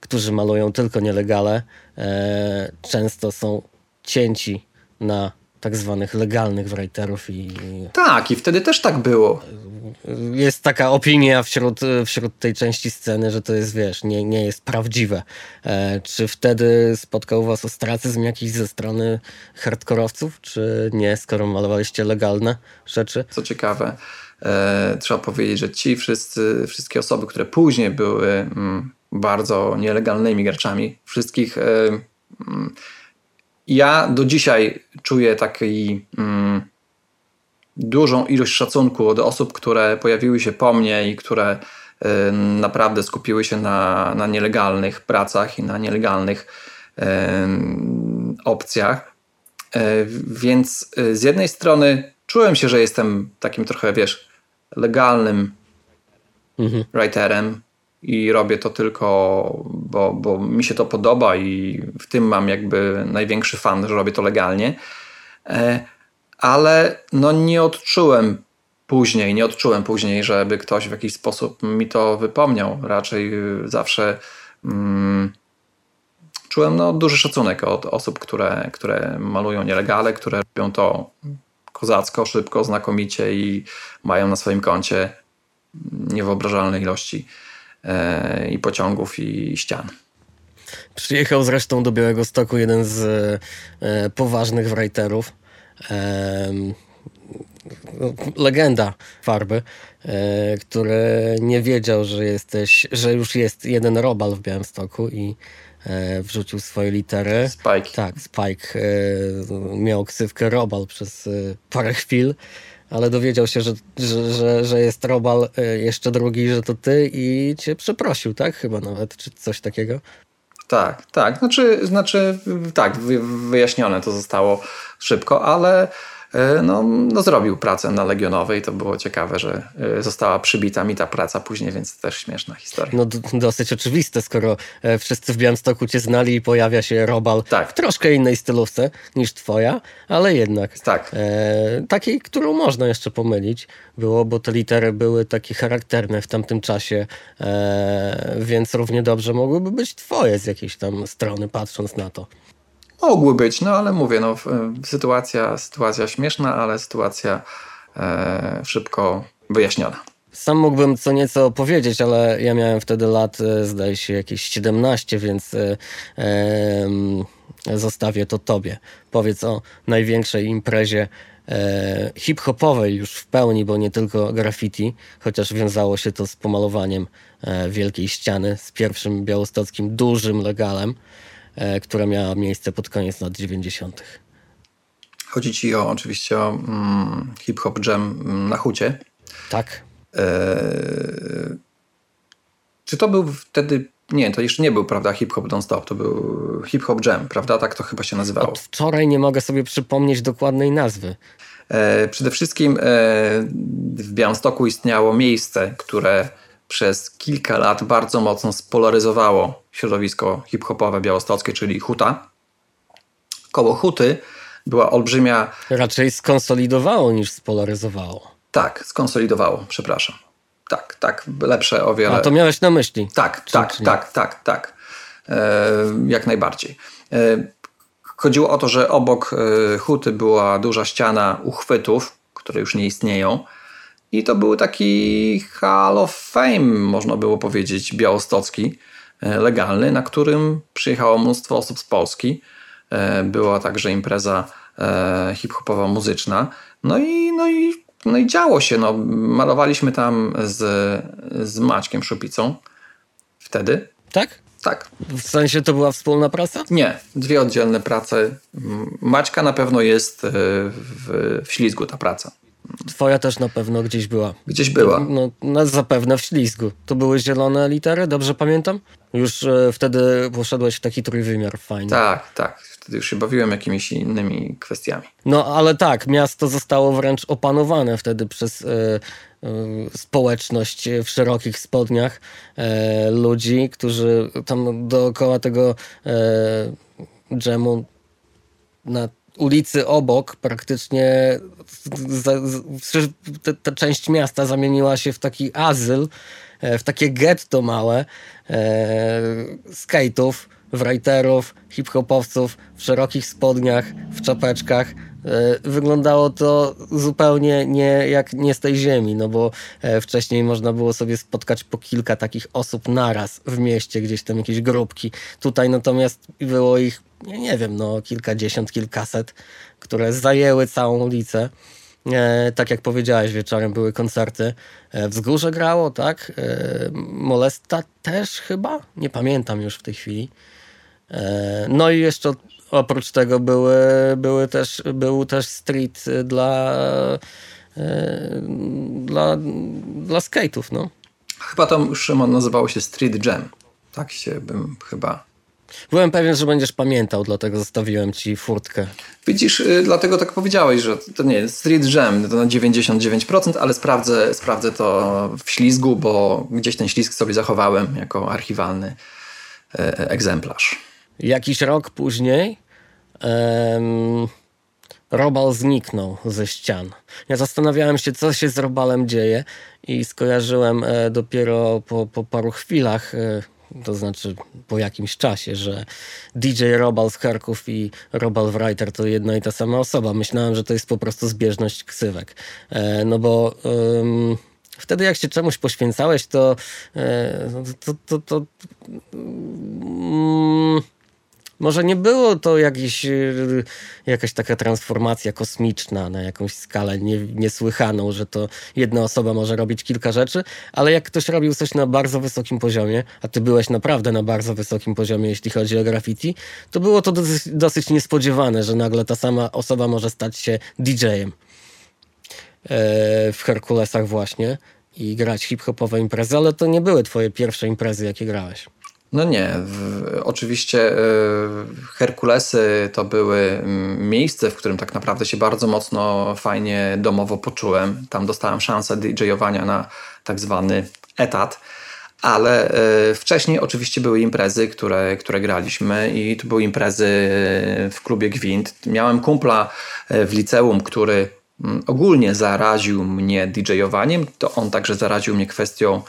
Speaker 1: którzy malują tylko nielegale, e, często są cięci na tak zwanych legalnych writerów i
Speaker 2: Tak, i wtedy też tak było.
Speaker 1: jest taka opinia wśród, wśród tej części sceny, że to jest, wiesz, nie, nie jest prawdziwe. E, czy wtedy spotkał was ostracyzm jakiś ze strony hardkorowców, czy nie, skoro malowaliście legalne rzeczy?
Speaker 2: Co ciekawe, e, trzeba powiedzieć, że ci wszyscy, wszystkie osoby, które później były mm, bardzo nielegalnymi graczami, wszystkich e, mm, ja do dzisiaj czuję taki mm, dużą ilość szacunku do osób, które pojawiły się po mnie i które y, naprawdę skupiły się na, na nielegalnych pracach i na nielegalnych y, opcjach. Y, więc z jednej strony czułem się, że jestem takim trochę, wiesz, legalnym
Speaker 1: Mhm.
Speaker 2: writerem i robię to tylko, bo, bo mi się to podoba i w tym mam jakby największy fan, że robię to legalnie. E, Ale no nie odczułem później, nie odczułem później, żeby ktoś w jakiś sposób mi to wypomniał. Raczej y, zawsze mm, czułem no, duży szacunek od osób, które, które malują nielegale, które robią to kozacko, szybko, znakomicie i mają na swoim koncie niewyobrażalne ilości i pociągów, i ścian.
Speaker 1: Przyjechał zresztą do Białego Stoku jeden z e, poważnych writerów. no, legenda farby, e, który nie wiedział, że jesteś, że już jest jeden robal w Białymstoku i e, wrzucił swoje litery.
Speaker 2: Spike.
Speaker 1: Tak, Spike e, miał ksywkę Robal przez e, parę chwil, ale dowiedział się, że, że, że, że jest Robal e, jeszcze drugi, że to ty i cię przeprosił, tak? Chyba nawet, czy coś takiego.
Speaker 2: Tak, tak. Znaczy, znaczy tak, wy, wyjaśnione to zostało szybko, ale no, no, zrobił pracę na Legionowej. To było ciekawe, że e, została przybita mi ta praca później, więc też śmieszna historia.
Speaker 1: No dosyć oczywiste, skoro e, wszyscy w Białymstoku cię znali i pojawia się Robal
Speaker 2: Tak.
Speaker 1: w troszkę innej stylówce niż twoja, ale jednak.
Speaker 2: Tak.
Speaker 1: E, takiej, którą można jeszcze pomylić było, bo te litery były takie charakterne w tamtym czasie, e, więc równie dobrze mogłyby być twoje z jakiejś tam strony, patrząc na to.
Speaker 2: Mogły być, no ale mówię, no, sytuacja, sytuacja śmieszna, ale sytuacja e, szybko wyjaśniona.
Speaker 1: Sam mógłbym co nieco opowiedzieć, ale ja miałem wtedy lat, e, zdaje się, jakieś 17, więc e, zostawię to tobie. Powiedz o największej imprezie e, hip-hopowej już w pełni, bo nie tylko graffiti, chociaż wiązało się to z pomalowaniem e, wielkiej ściany, z pierwszym białostockim dużym legalem, która miała miejsce pod koniec lat 90.
Speaker 2: Chodzi ci o oczywiście o mm, hip-hop jam mm, na hucie.
Speaker 1: Tak?
Speaker 2: Eee, czy to był wtedy. Nie, to jeszcze nie był, prawda, hip-hop non-stop, to był hip-hop jam, prawda? Tak to chyba się nazywało.
Speaker 1: Od wczoraj nie mogę sobie przypomnieć dokładnej nazwy.
Speaker 2: E, przede wszystkim e, w Białymstoku istniało miejsce, które przez kilka lat bardzo mocno spolaryzowało środowisko hip-hopowe białostockie, czyli Huta. Koło Huty była olbrzymia,
Speaker 1: Raczej skonsolidowało niż spolaryzowało.
Speaker 2: tak, skonsolidowało, przepraszam. Tak, tak, lepsze o wiele.
Speaker 1: A to miałeś na myśli.
Speaker 2: Tak,
Speaker 1: Czy-
Speaker 2: tak,
Speaker 1: czy nie?
Speaker 2: tak, tak, tak. E, jak najbardziej. E, chodziło o to, że obok e, huty była duża ściana uchwytów, które już nie istnieją. I to był taki Hall of Fame, można było powiedzieć, białostocki, e, legalny, na którym przyjechało mnóstwo osób z Polski. E, była także impreza e, hip-hopowa muzyczna. No i, no i, no i działo się. No, malowaliśmy tam z, z Maćkiem Szupicą wtedy.
Speaker 1: Tak?
Speaker 2: Tak.
Speaker 1: W sensie to była wspólna praca?
Speaker 2: Nie, dwie oddzielne prace. Maćka na pewno jest w, w ślizgu ta praca.
Speaker 1: Twoja też na pewno gdzieś była.
Speaker 2: Gdzieś była.
Speaker 1: No, no zapewne w ślizgu. To były zielone litery, dobrze pamiętam? Już e, wtedy poszedłeś w taki trójwymiar fajny.
Speaker 2: Tak, tak. Wtedy już się bawiłem jakimiś innymi kwestiami.
Speaker 1: No ale tak, miasto zostało wręcz opanowane wtedy przez e, e, społeczność w szerokich spodniach e, ludzi, którzy tam dookoła tego e, dżemu na ulicy obok praktycznie ta część miasta zamieniła się w taki azyl, e, w takie getto małe e, skate'ów, writerów, hip-hopowców w szerokich spodniach, w czapeczkach. E, wyglądało to zupełnie nie jak nie z tej ziemi, no bo e, wcześniej można było sobie spotkać po kilka takich osób naraz w mieście, gdzieś tam jakieś grupki. Tutaj natomiast było ich, nie, wiem, no kilkadziesiąt, kilkaset, które zajęły całą ulicę. E, tak jak powiedziałeś, wieczorem były koncerty. E, Wzgórze grało, tak? Molesta też chyba? Nie pamiętam już w tej chwili. E, No i jeszcze oprócz tego były, były też, był też street dla, e, dla, dla skate'ów, no.
Speaker 2: Chyba to, Szymon, nazywało się Street Jam. Tak się bym chyba...
Speaker 1: Byłem pewien, że będziesz pamiętał, dlatego zostawiłem ci furtkę.
Speaker 2: Widzisz, y, dlatego tak powiedziałeś, że to nie jest Street Jam, to na 99%, ale sprawdzę, sprawdzę to w ślizgu, bo gdzieś ten ślizg sobie zachowałem jako archiwalny e, egzemplarz.
Speaker 1: Jakiś rok później em, Robal zniknął ze ścian. Ja zastanawiałem się, co się z Robalem dzieje i skojarzyłem e, dopiero po, po paru chwilach, e, to znaczy po jakimś czasie, że DJ Robal z Charków i Robal Writer to jedna i ta sama osoba. Myślałem, że to jest po prostu zbieżność ksywek. E, no bo... em, Wtedy jak się czemuś poświęcałeś, to, e, to, to, to, mm, może nie było to jakiś, y, jakaś taka transformacja kosmiczna na jakąś skalę nie, niesłychaną, że to jedna osoba może robić kilka rzeczy, ale jak ktoś robił coś na bardzo wysokim poziomie, a ty byłeś naprawdę na bardzo wysokim poziomie, jeśli chodzi o graffiti, to było to dosyć, dosyć niespodziewane, że nagle ta sama osoba może stać się DJ-em e, w Herkulesach właśnie i grać hip-hopowe imprezy, ale to nie były twoje pierwsze imprezy, jakie grałeś.
Speaker 2: No nie, w, oczywiście y, Herkulesy to były mm, miejsce, w którym tak naprawdę się bardzo mocno, fajnie domowo poczułem. Tam dostałem szansę DJ-owania na tak zwany etat. Ale y, wcześniej oczywiście były imprezy, które, które graliśmy i to były imprezy w klubie Gwint. Miałem kumpla w liceum, który mm, ogólnie zaraził mnie DJ-owaniem. To on także zaraził mnie kwestią e,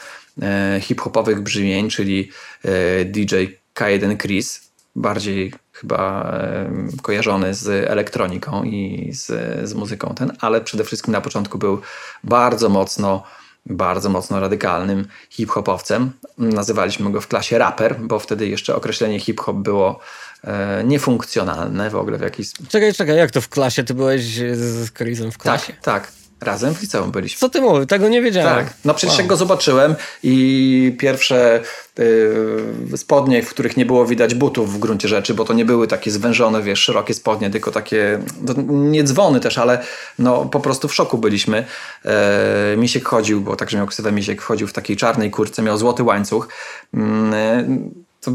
Speaker 2: hip-hopowych brzmień, czyli e, DJ K1 Chris, bardziej chyba e, kojarzony z elektroniką i z, z muzyką ten, ale przede wszystkim na początku był bardzo mocno bardzo mocno radykalnym hip-hopowcem. Nazywaliśmy go w klasie raper, bo wtedy jeszcze określenie hip-hop było e, niefunkcjonalne w ogóle w jakiś
Speaker 1: Czekaj, czekaj, jak to w klasie? Ty byłeś z Chrisem w klasie?
Speaker 2: Tak, tak. Razem w liceum byliśmy.
Speaker 1: Co ty mówisz? Tego nie wiedziałem.
Speaker 2: Tak, no przecież
Speaker 1: Wow.
Speaker 2: jak go zobaczyłem i pierwsze y, spodnie, w których nie było widać butów w gruncie rzeczy, bo to nie były takie zwężone, wiesz, szerokie spodnie, tylko takie, no, nie dzwony też, ale no po prostu w szoku byliśmy. E, Misiek chodził, bo także miał ksywę Misiek, chodził w takiej czarnej kurce, miał złoty łańcuch. Mm, e, to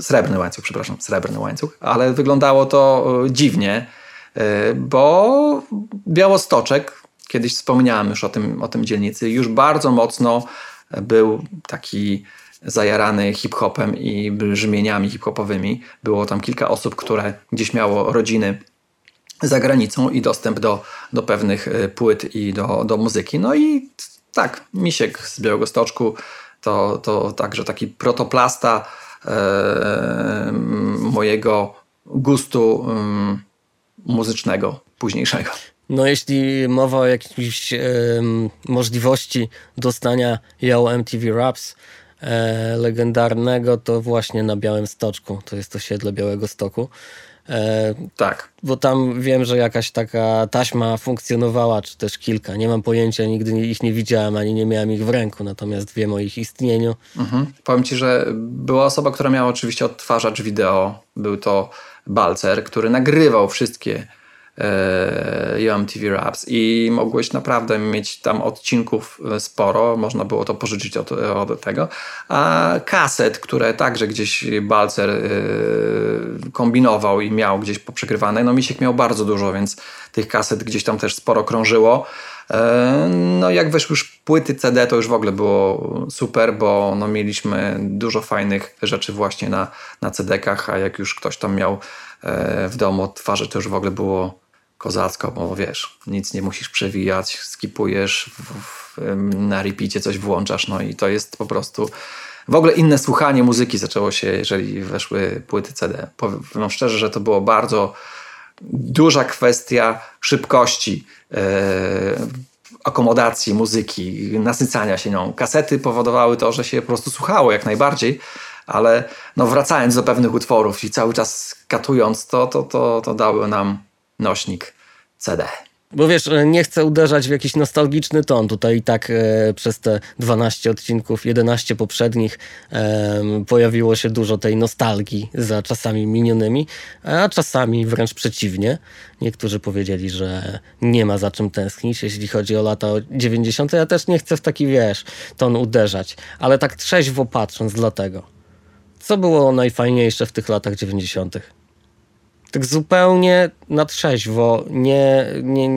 Speaker 2: srebrny łańcuch, przepraszam, srebrny łańcuch, ale wyglądało to e, dziwnie, bo Białostoczek, kiedyś wspomniałem już o tym, o tym dzielnicy, już bardzo mocno był taki zajarany hip-hopem i brzmieniami hip-hopowymi. Było tam kilka osób, które gdzieś miało rodziny za granicą i dostęp do, do pewnych y, płyt i do, do muzyki. No i tak, Misiek z Białegostoczku to, to także taki protoplasta e, mojego gustu em, muzycznego późniejszego.
Speaker 1: No jeśli mowa o jakiejś em, możliwości dostania Yo MTV Raps e, legendarnego, to właśnie na Białym Stoczku. To jest to siedle Białego Stoku. E,
Speaker 2: Tak.
Speaker 1: bo tam wiem, że jakaś taka taśma funkcjonowała, czy też kilka. Nie mam pojęcia, nigdy ich nie widziałem, ani nie miałem ich w ręku, natomiast wiem o ich istnieniu.
Speaker 2: Mhm. Powiem ci, że była osoba, która miała oczywiście odtwarzacz wideo. Był to Balcer, który nagrywał wszystkie e, UMTV Raps i mogłeś naprawdę mieć tam odcinków e, sporo, można było to pożyczyć od, od tego. A kaset, które także gdzieś Balcer e, kombinował i miał gdzieś poprzegrywane, no Misiek miał bardzo dużo, więc tych kaset gdzieś tam też sporo krążyło. E, No jak weszły już płyty CD, to już w ogóle było super, bo no mieliśmy dużo fajnych rzeczy właśnie na, na CD-kach, a jak już ktoś tam miał w domu twarzy, to już w ogóle było kozacko, bo wiesz, nic nie musisz przewijać, skipujesz, w, w, na repeacie coś włączasz, no i to jest po prostu w ogóle inne słuchanie muzyki zaczęło się, jeżeli weszły płyty CD. Powiem szczerze, że to było bardzo duża kwestia szybkości, e, akomodacji muzyki, nasycania się nią. Kasety powodowały to, że się po prostu słuchało jak najbardziej, ale no wracając do pewnych utworów i cały czas katując to, to, to, to dały nam nośnik CD.
Speaker 1: Bo wiesz, e, nie chcę uderzać w jakiś nostalgiczny ton. Tutaj i tak e, przez te 12 odcinków, 11 poprzednich e, pojawiło się dużo tej nostalgii za czasami minionymi, a czasami wręcz przeciwnie. Niektórzy powiedzieli, że nie ma za czym tęsknić, jeśli chodzi o lata 90. Ja też nie chcę w taki, wiesz, ton uderzać, ale tak trzeźwo patrząc dlatego. Co było najfajniejsze w tych latach 90.? Tak zupełnie na trzeźwo. Nie, nie,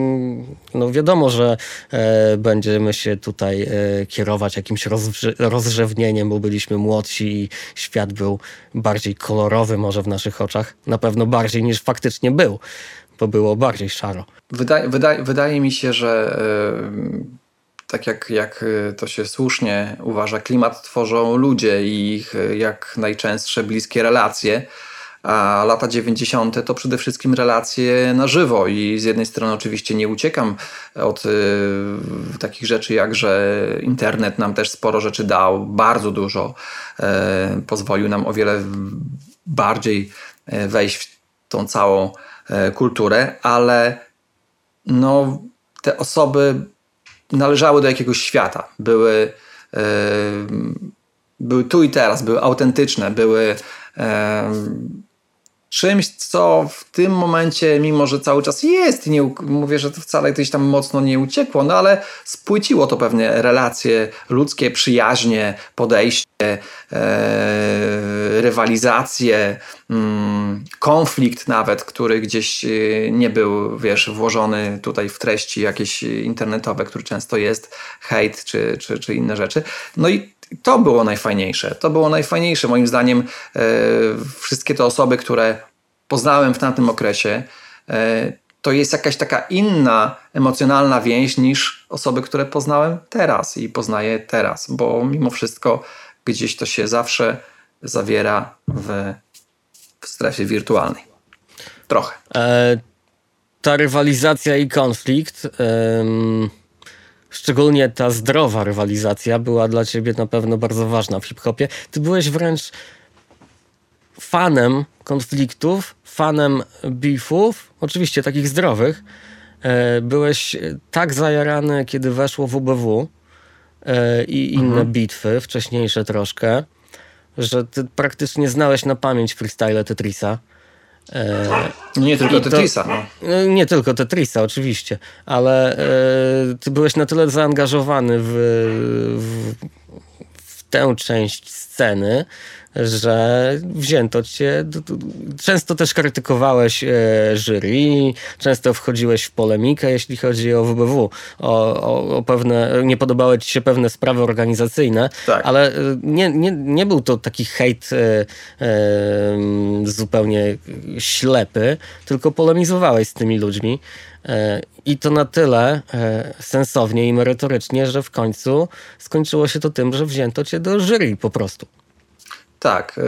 Speaker 1: no wiadomo, że e, będziemy się tutaj e, kierować jakimś rozrze rozrzewnieniem, bo byliśmy młodsi i świat był bardziej kolorowy może w naszych oczach. Na pewno bardziej niż faktycznie był, bo było bardziej szaro.
Speaker 2: Wydaje, wydaje, wydaje mi się, że e, tak jak, jak to się słusznie uważa, klimat tworzą ludzie i ich e, jak najczęstsze bliskie relacje a lata 90. to przede wszystkim relacje na żywo i z jednej strony oczywiście nie uciekam od y, takich rzeczy jak, że internet nam też sporo rzeczy dał, bardzo dużo, y, pozwolił nam o wiele bardziej e, wejść w tą całą y, kulturę, ale no, te osoby należały do jakiegoś świata, były, były tu i teraz, były autentyczne, były czymś, co w tym momencie, mimo że cały czas jest, nie mówię, że to wcale gdzieś tam mocno nie uciekło, no ale spłyciło to pewne relacje ludzkie, przyjaźnie, podejście, e, rywalizację, mm, konflikt nawet, który gdzieś e, nie był, wiesz, włożony tutaj w treści jakieś internetowe, który często jest, hejt czy, czy, czy inne rzeczy. No i to było najfajniejsze. To było najfajniejsze. Moim zdaniem e, wszystkie te osoby, które poznałem w tamtym okresie, e, to jest jakaś taka inna emocjonalna więź niż osoby, które poznałem teraz i poznaję teraz, bo mimo wszystko gdzieś to się zawsze zawiera w, w strefie wirtualnej. Trochę. E,
Speaker 1: ta rywalizacja i konflikt. Szczególnie ta zdrowa rywalizacja była dla ciebie na pewno bardzo ważna w hip-hopie. Ty byłeś wręcz fanem konfliktów, fanem beefów, oczywiście takich zdrowych. E, byłeś tak zajarany, kiedy weszło WBW e, i inne mhm. bitwy, wcześniejsze troszkę, że ty praktycznie znałeś na pamięć freestyle Tetrisa.
Speaker 2: E, nie tylko Tetrisa. No.
Speaker 1: E, nie tylko Tetrisa, oczywiście, ale e, ty byłeś na tyle zaangażowany w, w, w tę część sceny, że wzięto cię. Często też krytykowałeś e, jury, często wchodziłeś w polemikę, jeśli chodzi o WBW, o, o, o pewne, nie podobały ci się pewne sprawy organizacyjne, tak. ale e, nie, nie, nie był to taki hejt e, zupełnie ślepy, tylko polemizowałeś z tymi ludźmi. I to na tyle sensownie i merytorycznie, że w końcu skończyło się to tym, że wzięto cię do jury po prostu.
Speaker 2: Tak. E,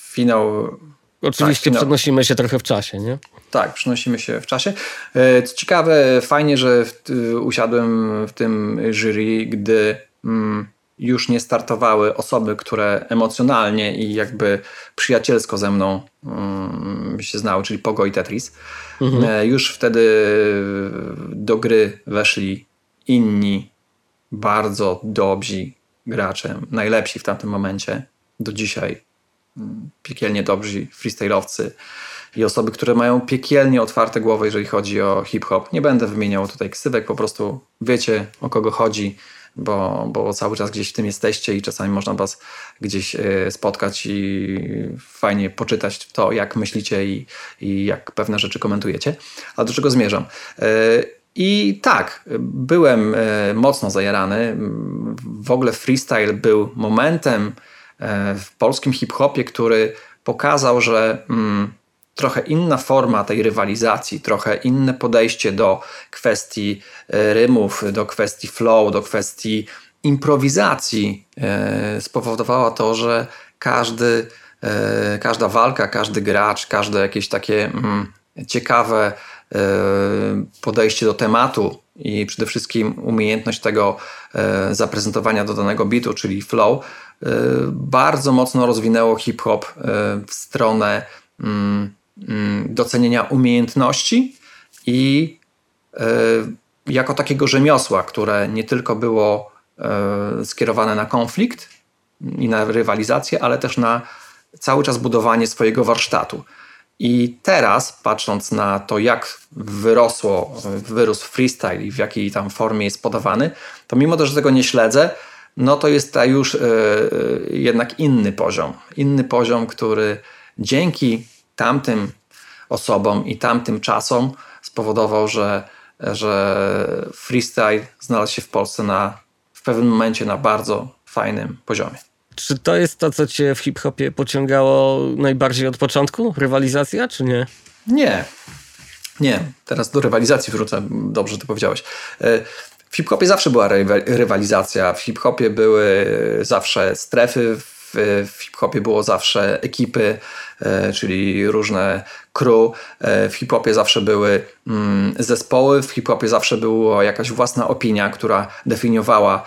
Speaker 2: finał.
Speaker 1: Oczywiście tak, finał. przenosimy się trochę w czasie, nie?
Speaker 2: Tak, przenosimy się w czasie. E, co ciekawe, fajnie, że w, usiadłem w tym jury, gdy mm, już nie startowały osoby, które emocjonalnie i jakby przyjacielsko ze mną mm, się znały, czyli Pogo i Tetris. Mhm. E, już wtedy do gry weszli inni bardzo dobrzy gracze, najlepsi w tamtym momencie do dzisiaj mm, piekielnie dobrzy freestyle'owcy i osoby, które mają piekielnie otwarte głowy, jeżeli chodzi o hip-hop. Nie będę wymieniał tutaj ksywek, po prostu wiecie o kogo chodzi, bo, bo cały czas gdzieś w tym jesteście i czasami można was gdzieś e, spotkać i fajnie poczytać to, jak myślicie i, i jak pewne rzeczy komentujecie. A do czego zmierzam? E, I tak, byłem e, mocno zajarany. W ogóle freestyle był momentem, w polskim hip-hopie, który pokazał, że mm, trochę inna forma tej rywalizacji, trochę inne podejście do kwestii e, rymów, do kwestii flow, do kwestii improwizacji e, spowodowała to, że każdy, każda walka, każdy gracz, każde jakieś takie mm, ciekawe e, podejście do tematu i przede wszystkim umiejętność tego e, zaprezentowania do danego bitu, czyli flow, e, bardzo mocno rozwinęło hip-hop w stronę mm, mm, docenienia umiejętności i jako takiego rzemiosła, które nie tylko było skierowane na konflikt i na rywalizację, ale też na cały czas budowanie swojego warsztatu. I teraz, patrząc na to, jak wyrosło, wyrósł freestyle i w jakiej tam formie jest podawany, to mimo to, że tego nie śledzę, no to jest to już yy, jednak inny poziom. Inny poziom, który dzięki tamtym osobom i tamtym czasom spowodował, że, że freestyle znalazł się w Polsce na, w pewnym momencie na bardzo fajnym poziomie.
Speaker 1: Czy to jest to, co cię w hip-hopie pociągało najbardziej od początku? Rywalizacja, czy nie?
Speaker 2: Nie. Nie. Teraz do rywalizacji wrócę. Dobrze to powiedziałeś. E, w hip-hopie zawsze była rywalizacja. W hip-hopie były zawsze strefy. W, hip-hopie było zawsze ekipy, e, czyli różne crew. E, w hip-hopie zawsze były mm, zespoły. W hip-hopie zawsze była jakaś własna opinia, która definiowała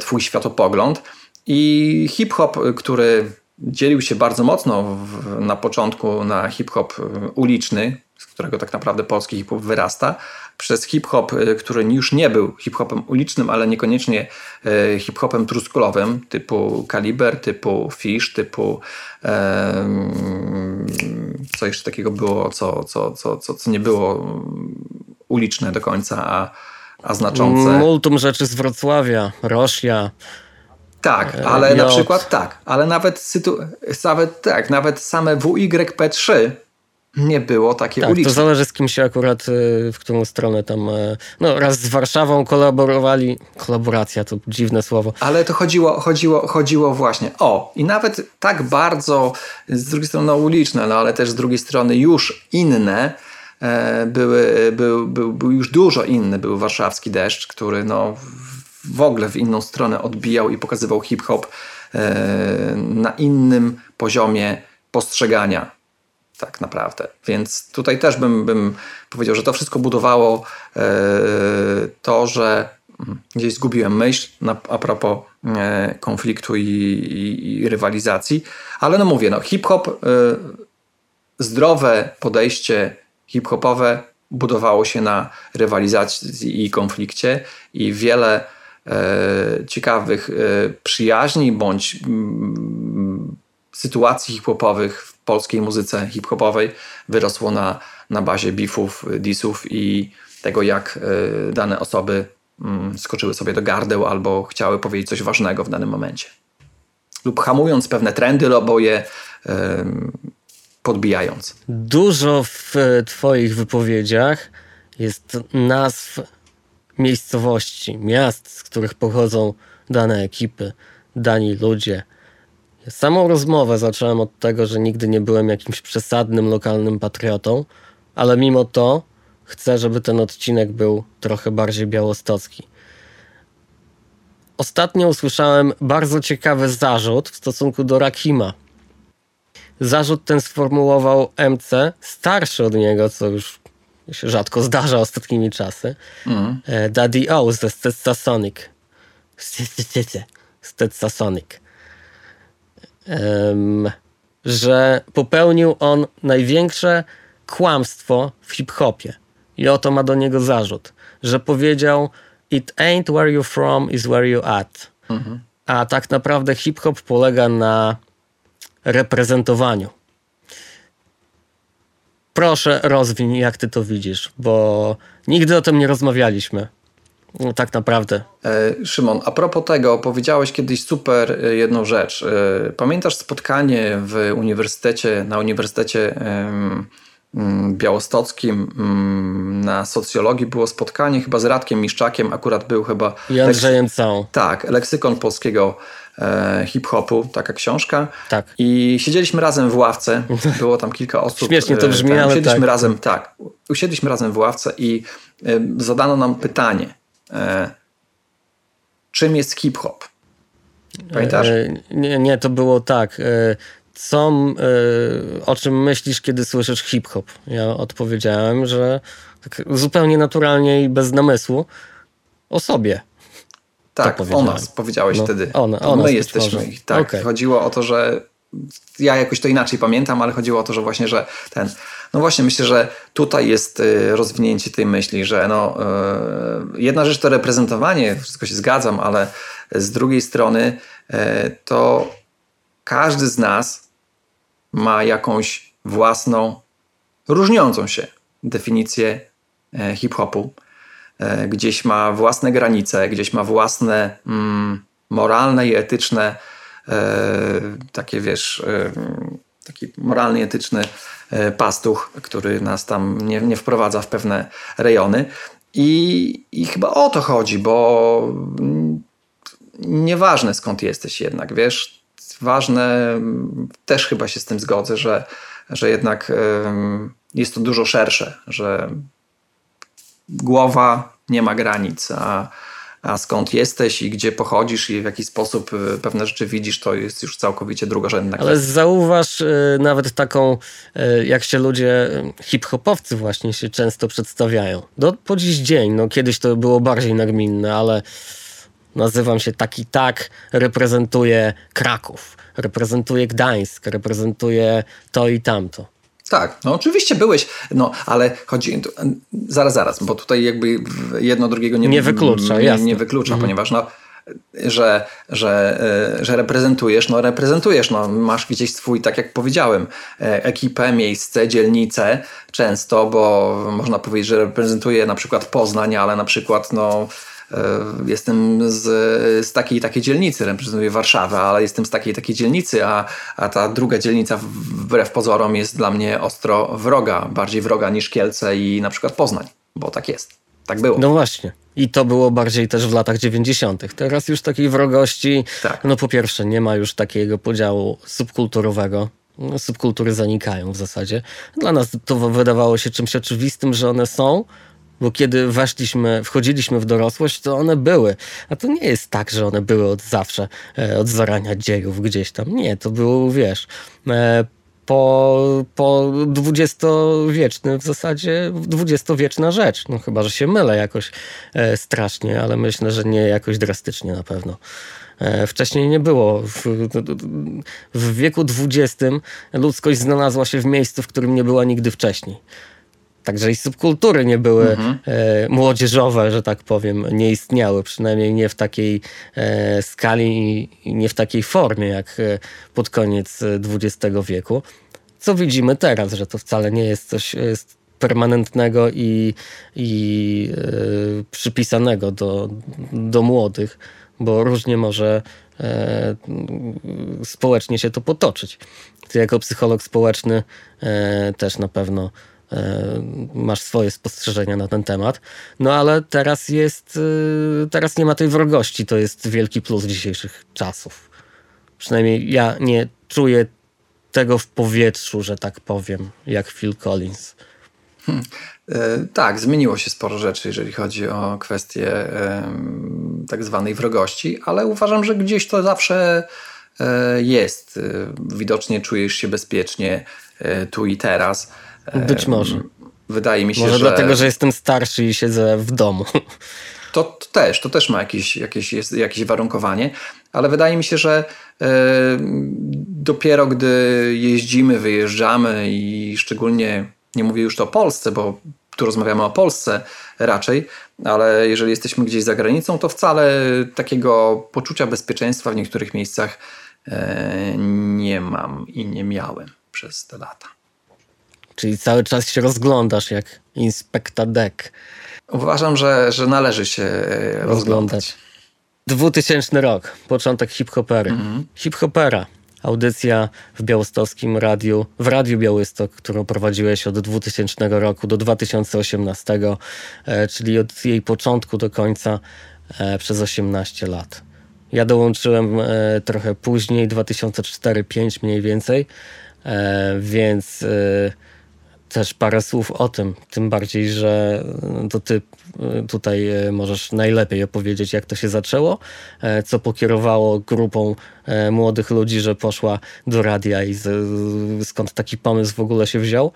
Speaker 2: twój światopogląd. I hip-hop, który dzielił się bardzo mocno w, na początku na hip-hop uliczny, z którego tak naprawdę polski hip-hop wyrasta, przez hip-hop, który już nie był hip-hopem ulicznym, ale niekoniecznie e, hip-hopem truskulowym, typu Kaliber, typu Fish, typu um, co jeszcze takiego było, co, co, co, co, co nie było uliczne do końca, a, a znaczące.
Speaker 1: Multum rzeczy z Wrocławia, Roszja.
Speaker 2: Tak, e, ale na przykład tak, ale nawet, sytu... nawet tak, nawet same WYP3 nie było takie
Speaker 1: tak,
Speaker 2: uliczne.
Speaker 1: To zależy z kim się akurat, e, w którą stronę tam, e, no raz z Warszawą kolaborowali, kolaboracja to dziwne słowo.
Speaker 2: Ale to chodziło, chodziło, chodziło właśnie, o i nawet tak bardzo z drugiej strony no, uliczne, no ale też z drugiej strony już inne, były, był, był, był już dużo inny, był warszawski deszcz, który no w ogóle w inną stronę odbijał i pokazywał hip-hop e, na innym poziomie postrzegania tak naprawdę. Więc tutaj też bym, bym powiedział, że to wszystko budowało e, to, że mm, gdzieś zgubiłem myśl na, a propos e, konfliktu i, i, i, rywalizacji, ale no mówię, no hip-hop, zdrowe podejście hip-hopowe budowało się na rywalizacji i konflikcie i wiele E, ciekawych e, przyjaźni bądź mm, sytuacji hip-hopowych polskiej muzyce hip-hopowej wyrosło na, na bazie beefów, disów i tego, jak e, dane osoby mm, skoczyły sobie do gardeł albo chciały powiedzieć coś ważnego w danym momencie. Lub hamując pewne trendy, albo je podbijając.
Speaker 1: Dużo w Twoich wypowiedziach jest nazw miejscowości, miast, z których pochodzą dane ekipy, dani ludzie. Samą rozmowę zacząłem od tego, że nigdy nie byłem jakimś przesadnym lokalnym patriotą, ale mimo to chcę, żeby ten odcinek był trochę bardziej białostocki. Ostatnio usłyszałem bardzo ciekawy zarzut w stosunku do Rakima. Zarzut ten sformułował MC, starszy od niego, co już się rzadko zdarza ostatnimi czasy. Mm. Daddy O ze Stetsasonic. Stetsasonic. Um, że popełnił on największe kłamstwo w hip-hopie. I oto ma do niego zarzut, że powiedział It ain't where you're from, is where you're at. -hmm. A tak naprawdę hip-hop polega na reprezentowaniu. Proszę, rozwiń, jak ty to widzisz, bo nigdy o tym nie rozmawialiśmy. No, tak naprawdę.
Speaker 2: E, Szymon, a propos tego, powiedziałeś kiedyś super e, jedną rzecz. E, pamiętasz spotkanie w uniwersytecie, na Uniwersytecie Białostockim na socjologii było spotkanie chyba z Radkiem Miszczakiem, akurat był chyba...
Speaker 1: I Andrzejem Całą.
Speaker 2: Tak, leksykon polskiego hip-hopu, taka książka.
Speaker 1: Tak.
Speaker 2: I siedzieliśmy razem w ławce, było tam kilka osób.
Speaker 1: Śmiesznie to brzmi,
Speaker 2: tak,
Speaker 1: ale
Speaker 2: usiedliśmy
Speaker 1: tak.
Speaker 2: razem, tak. Usiedliśmy razem w ławce i zadano nam pytanie. Czym jest hip-hop? Pamiętasz?
Speaker 1: Nie, nie, to było tak. co, y, o czym myślisz, kiedy słyszysz hip-hop? Ja odpowiedziałem, że tak zupełnie naturalnie i bez namysłu o sobie.
Speaker 2: Tak, o nas powiedziałeś
Speaker 1: No,
Speaker 2: wtedy.
Speaker 1: o na-
Speaker 2: To
Speaker 1: o
Speaker 2: My jesteśmy.
Speaker 1: może.
Speaker 2: Tak,
Speaker 1: Okej.
Speaker 2: chodziło o to, że ja jakoś to inaczej pamiętam, ale chodziło o to, że właśnie, że ten. No właśnie, myślę, że tutaj jest y, rozwinięcie tej myśli, że no, y, jedna rzecz to reprezentowanie, wszystko się zgadzam, ale z drugiej strony y, to każdy z nas ma jakąś własną, różniącą się definicję e, hip-hopu. E, Gdzieś ma własne granice, gdzieś ma własne mm, moralne i etyczne, e, takie wiesz, taki moralny etyczny e, pastuch, który nas tam nie, nie wprowadza w pewne rejony. I, I chyba o to chodzi, bo nieważne skąd jesteś jednak, wiesz, ważne, też chyba się z tym zgodzę, że, że jednak jest to dużo szersze, że głowa nie ma granic, a, a skąd jesteś i gdzie pochodzisz i w jaki sposób y, pewne rzeczy widzisz, to jest już całkowicie drugorzędna
Speaker 1: Ale
Speaker 2: kwestia.
Speaker 1: zauważ y, nawet taką, y, jak się ludzie, hip-hopowcy właśnie się często przedstawiają. Do, po dziś dzień, no kiedyś to było bardziej nagminne, ale nazywam się tak i tak, reprezentuję Kraków, reprezentuję Gdańsk, reprezentuję to i tamto.
Speaker 2: Tak, no oczywiście byłeś, no ale chodzi, tu- zaraz, zaraz, bo tutaj jakby jedno drugiego nie,
Speaker 1: Nie wyklucza,
Speaker 2: nie,
Speaker 1: jasne.
Speaker 2: nie wyklucza, ponieważ no, że, że, e, że reprezentujesz, no reprezentujesz, no masz gdzieś swój, tak jak powiedziałem, e, ekipę, miejsce, dzielnicę często, bo można powiedzieć, że reprezentuję na przykład Poznań, ale na przykład no jestem z, z takiej takiej dzielnicy, reprezentuję Warszawę, ale jestem z takiej i takiej dzielnicy, a, a ta druga dzielnica wbrew pozorom jest dla mnie ostro wroga, bardziej wroga niż Kielce i na przykład Poznań, bo tak jest. Tak było.
Speaker 1: No właśnie. I to było bardziej też w latach 90. Teraz już takiej wrogości,
Speaker 2: Tak.
Speaker 1: no po pierwsze nie ma już takiego podziału subkulturowego. No, Subkultury zanikają w zasadzie. Dla nas to wydawało się czymś oczywistym, że one są, bo kiedy weszliśmy, wchodziliśmy w dorosłość, to one były. A to nie jest tak, że one były od zawsze, e, od zarania dziejów gdzieś tam. Nie, to było, wiesz, e, po, po dwudziestowieczny w zasadzie dwudziestowieczna rzecz. No chyba, że się mylę jakoś e, strasznie, ale myślę, że nie jakoś drastycznie na pewno. E, wcześniej nie było. W, w wieku XX ludzkość znalazła się w miejscu, w którym nie była nigdy wcześniej. Także i subkultury nie były e, młodzieżowe, że tak powiem, nie istniały, przynajmniej nie w takiej e, skali i, nie w takiej formie jak e, pod koniec XX wieku. Co widzimy teraz, że to wcale nie jest coś e, permanentnego i, i przypisanego do, do młodych, bo różnie może społecznie się to potoczyć. Ty jako psycholog społeczny też na pewno masz swoje spostrzeżenia na ten temat. No ale teraz jest, e, teraz nie ma tej wrogości, to jest wielki plus dzisiejszych czasów. Przynajmniej ja nie czuję tego w powietrzu, że tak powiem, jak Phil Collins.
Speaker 2: E, Tak, zmieniło się sporo rzeczy, jeżeli chodzi o kwestię tak zwanej wrogości, ale uważam, że gdzieś to zawsze e, jest. E, Widocznie czujesz się bezpiecznie e, tu i teraz.
Speaker 1: Być może.
Speaker 2: Wydaje mi się,
Speaker 1: Może
Speaker 2: że
Speaker 1: dlatego, że jestem starszy i siedzę w domu.
Speaker 2: to, to też, to też ma jakieś, jakieś, jest, jakieś warunkowanie, ale wydaje mi się, że e, dopiero gdy jeździmy, wyjeżdżamy i szczególnie, nie mówię już to o Polsce, bo tu rozmawiamy o Polsce raczej, ale jeżeli jesteśmy gdzieś za granicą, to wcale takiego poczucia bezpieczeństwa w niektórych miejscach e, nie mam i nie miałem przez te lata.
Speaker 1: Czyli cały czas się rozglądasz jak inspekta deck.
Speaker 2: Uważam, że, że należy się e, rozglądać.
Speaker 1: Rozglądać. 2000 rok, początek hip-hopery. Hip-hopera, audycja w białostockim radiu, w Radiu Białystok, którą prowadziłeś od 2000 roku do 2018, e, czyli od jej początku do końca e, przez 18 lat. Ja dołączyłem trochę później, 2004-2005 mniej więcej, więc też parę słów o tym, tym bardziej, że to ty tutaj możesz najlepiej opowiedzieć, jak to się zaczęło, co pokierowało grupą młodych ludzi, że poszła do radia i skąd taki pomysł w ogóle się wziął.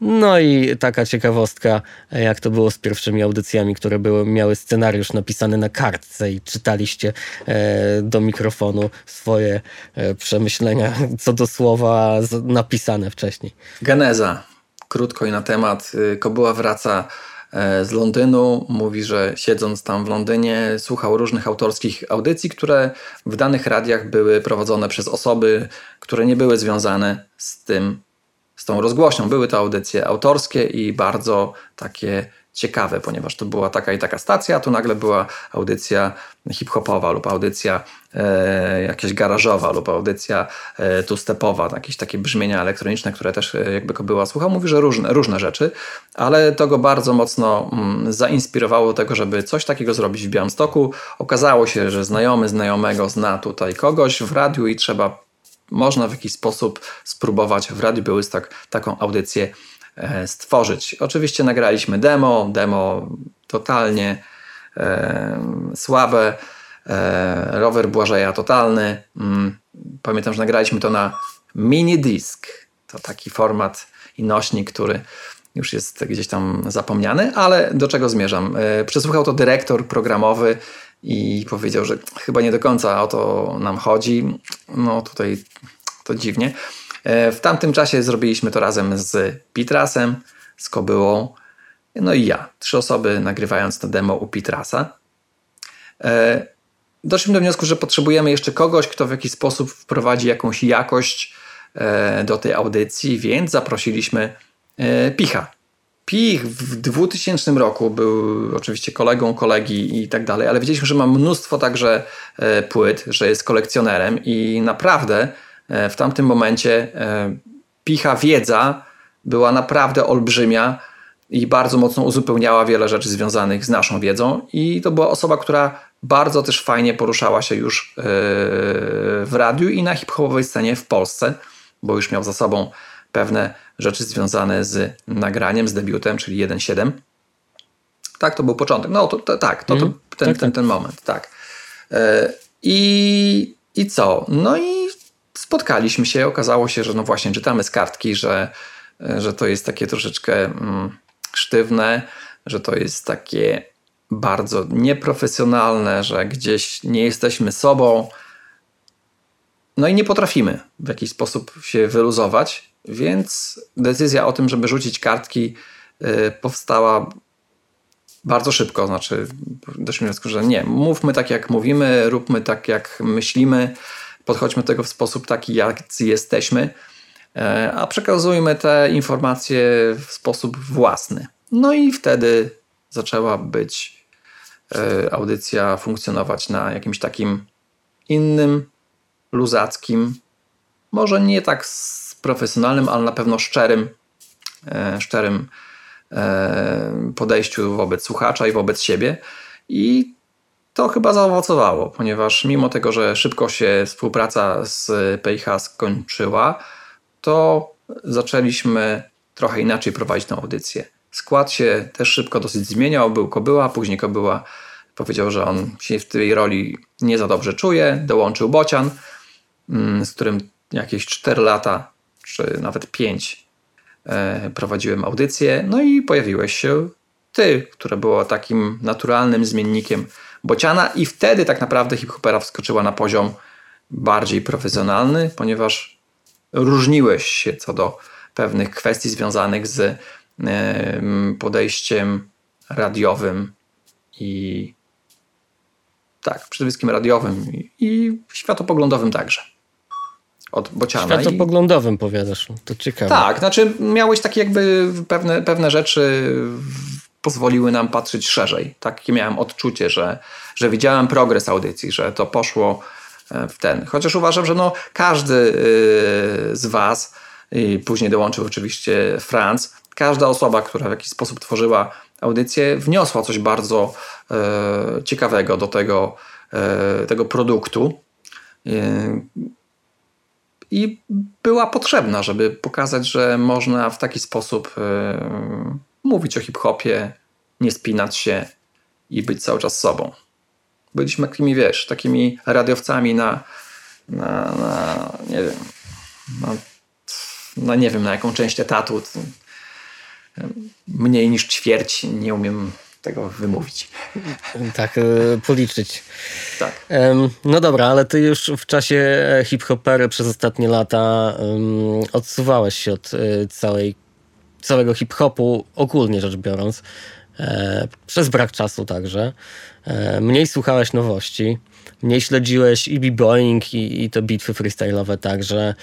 Speaker 1: No i taka ciekawostka, jak to było z pierwszymi audycjami, które były, miały scenariusz napisany na kartce i czytaliście e, do mikrofonu swoje e, przemyślenia co do słowa z, napisane wcześniej.
Speaker 2: Geneza. Krótko i na temat. Y, Kobyła wraca e, z Londynu. Mówi, że siedząc tam w Londynie, słuchał różnych autorskich audycji, które w danych radiach były prowadzone przez osoby, które nie były związane z tym z tą rozgłośnią. Były to audycje autorskie i bardzo takie ciekawe, ponieważ to była taka i taka stacja, a tu nagle była audycja hip-hopowa lub audycja jakaś garażowa lub audycja e, two-stepowa, jakieś takie brzmienia elektroniczne, które też e, jakby była słuchał. Mówi, że różne, różne rzeczy, ale to go bardzo mocno mm, zainspirowało do tego, żeby coś takiego zrobić w Białymstoku. Okazało się, że znajomy znajomego zna tutaj kogoś w radiu i trzeba można w jakiś sposób spróbować w Radiu Białystok taką audycję e, stworzyć. Oczywiście nagraliśmy demo, demo totalnie e, słabe, e, rower Błażeja totalny. Mm, pamiętam, że nagraliśmy to na mini disk. To taki format i nośnik, który już jest gdzieś tam zapomniany, ale do czego zmierzam? E, przesłuchał to dyrektor programowy i powiedział, że chyba nie do końca o to nam chodzi. No tutaj to dziwnie. E, w tamtym czasie zrobiliśmy to razem z Pitrasem, z Kobyłą, no i ja. Trzy osoby nagrywając to demo u Pitrasa. E, doszliśmy do wniosku, że potrzebujemy jeszcze kogoś, kto w jakiś sposób wprowadzi jakąś jakość e, do tej audycji, więc zaprosiliśmy Picha. Pich w 2000 roku był oczywiście kolegą kolegi i tak dalej, ale wiedzieliśmy, że ma mnóstwo także płyt, że jest kolekcjonerem i naprawdę E, w tamtym momencie e, picha wiedza była naprawdę olbrzymia i bardzo mocno uzupełniała wiele rzeczy związanych z naszą wiedzą. I to była osoba, która bardzo też fajnie poruszała się już e, w radiu i na hip-hopowej scenie w Polsce, bo już miał za sobą pewne rzeczy związane z nagraniem, z debiutem, czyli 1.7. Tak, to był początek. No to, to tak, to, to, mhm. ten, tak, ten, tak. ten moment, tak. I, I co? No i spotkaliśmy się, okazało się, że no właśnie czytamy z kartki, że, że to jest takie troszeczkę mm, sztywne, że to jest takie bardzo nieprofesjonalne, że gdzieś nie jesteśmy sobą. No i nie potrafimy w jakiś sposób się wyluzować, więc decyzja o tym, żeby rzucić kartki, yy, powstała bardzo szybko. Znaczy, doszliśmy do wniosku, że nie, mówmy tak jak mówimy, róbmy tak jak myślimy podchodźmy do tego w sposób taki, jak jesteśmy, a przekazujmy te informacje w sposób własny. No i wtedy zaczęła być e, audycja funkcjonować na jakimś takim innym, luzackim, może nie tak profesjonalnym, ale na pewno szczerym, e, szczerym podejściu wobec słuchacza i wobec siebie. I to chyba zaowocowało, ponieważ mimo tego, że szybko się współpraca z PIH skończyła, to zaczęliśmy trochę inaczej prowadzić tę audycję. Skład się też szybko dosyć zmieniał, był Kobyła, później Kobyła powiedział, że on się w tej roli nie za dobrze czuje, dołączył Bocian, mm, z którym jakieś 4 lata, czy nawet 5 e, prowadziłem audycję, no i pojawiłeś się ty, które było takim naturalnym zmiennikiem bociana i wtedy tak naprawdę hip-hopera wskoczyła na poziom bardziej profesjonalny, ponieważ różniłeś się co do pewnych kwestii związanych z podejściem radiowym i tak, przede wszystkim radiowym i światopoglądowym także. Od Bociana.
Speaker 1: Światopoglądowym i... powiadasz, to ciekawe.
Speaker 2: Tak, znaczy miałeś takie jakby pewne, pewne rzeczy pozwoliły nam patrzeć szerzej. Takie miałem odczucie, że, że widziałem progres audycji, że to poszło w ten. Chociaż uważam, że no, każdy e, z Was, i później dołączył oczywiście Franz, każda osoba, która w jakiś sposób tworzyła audycję, wniosła coś bardzo e, ciekawego do tego, e, tego produktu. E, i była potrzebna, żeby pokazać, że można w taki sposób mówić o hip-hopie, nie spinać się i być cały czas sobą. Byliśmy takimi, wiesz, takimi radiowcami na, na, na nie wiem, na, na nie wiem, na jaką część etatu. Mniej niż ćwierć, nie umiem tego wymówić.
Speaker 1: Tak, e, policzyć.
Speaker 2: Tak.
Speaker 1: No dobra, ale ty już w czasie hip-hopery przez ostatnie lata odsuwałeś się od e, całej, całego hip-hopu, ogólnie rzecz biorąc, przez brak czasu także. E, mniej słuchałeś nowości, mniej śledziłeś i b-boying, i, i te bitwy freestyle'owe także,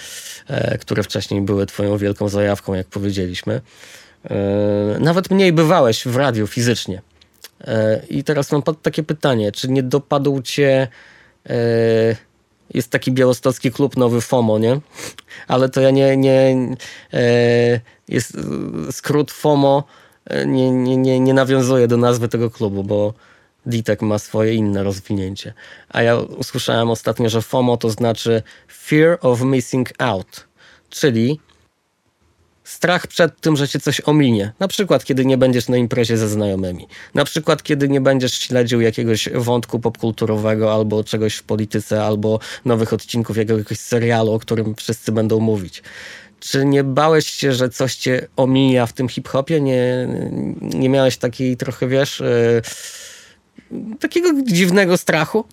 Speaker 1: e, które wcześniej były twoją wielką zajawką, jak powiedzieliśmy. Nawet mniej bywałeś w radiu fizycznie. E, I teraz mam takie pytanie, czy nie dopadł cię e, jest taki białostocki klub Nowy FOMO, nie? Ale to ja nie, nie e, jest skrót FOMO nie, nie, nie, nie nawiązuje do nazwy tego klubu, bo Ditek ma swoje inne rozwinięcie. A ja usłyszałem ostatnio, że FOMO to znaczy Fear of Missing Out, czyli strach przed tym, że cię coś ominie. Na przykład, kiedy nie będziesz na imprezie ze znajomymi. Na przykład, kiedy nie będziesz śledził jakiegoś wątku popkulturowego albo czegoś w polityce, albo nowych odcinków jakiegoś serialu, o którym wszyscy będą mówić. Czy nie bałeś się, że coś cię omija w tym hip-hopie? Nie, nie miałeś takiej trochę, wiesz, yy, takiego dziwnego strachu?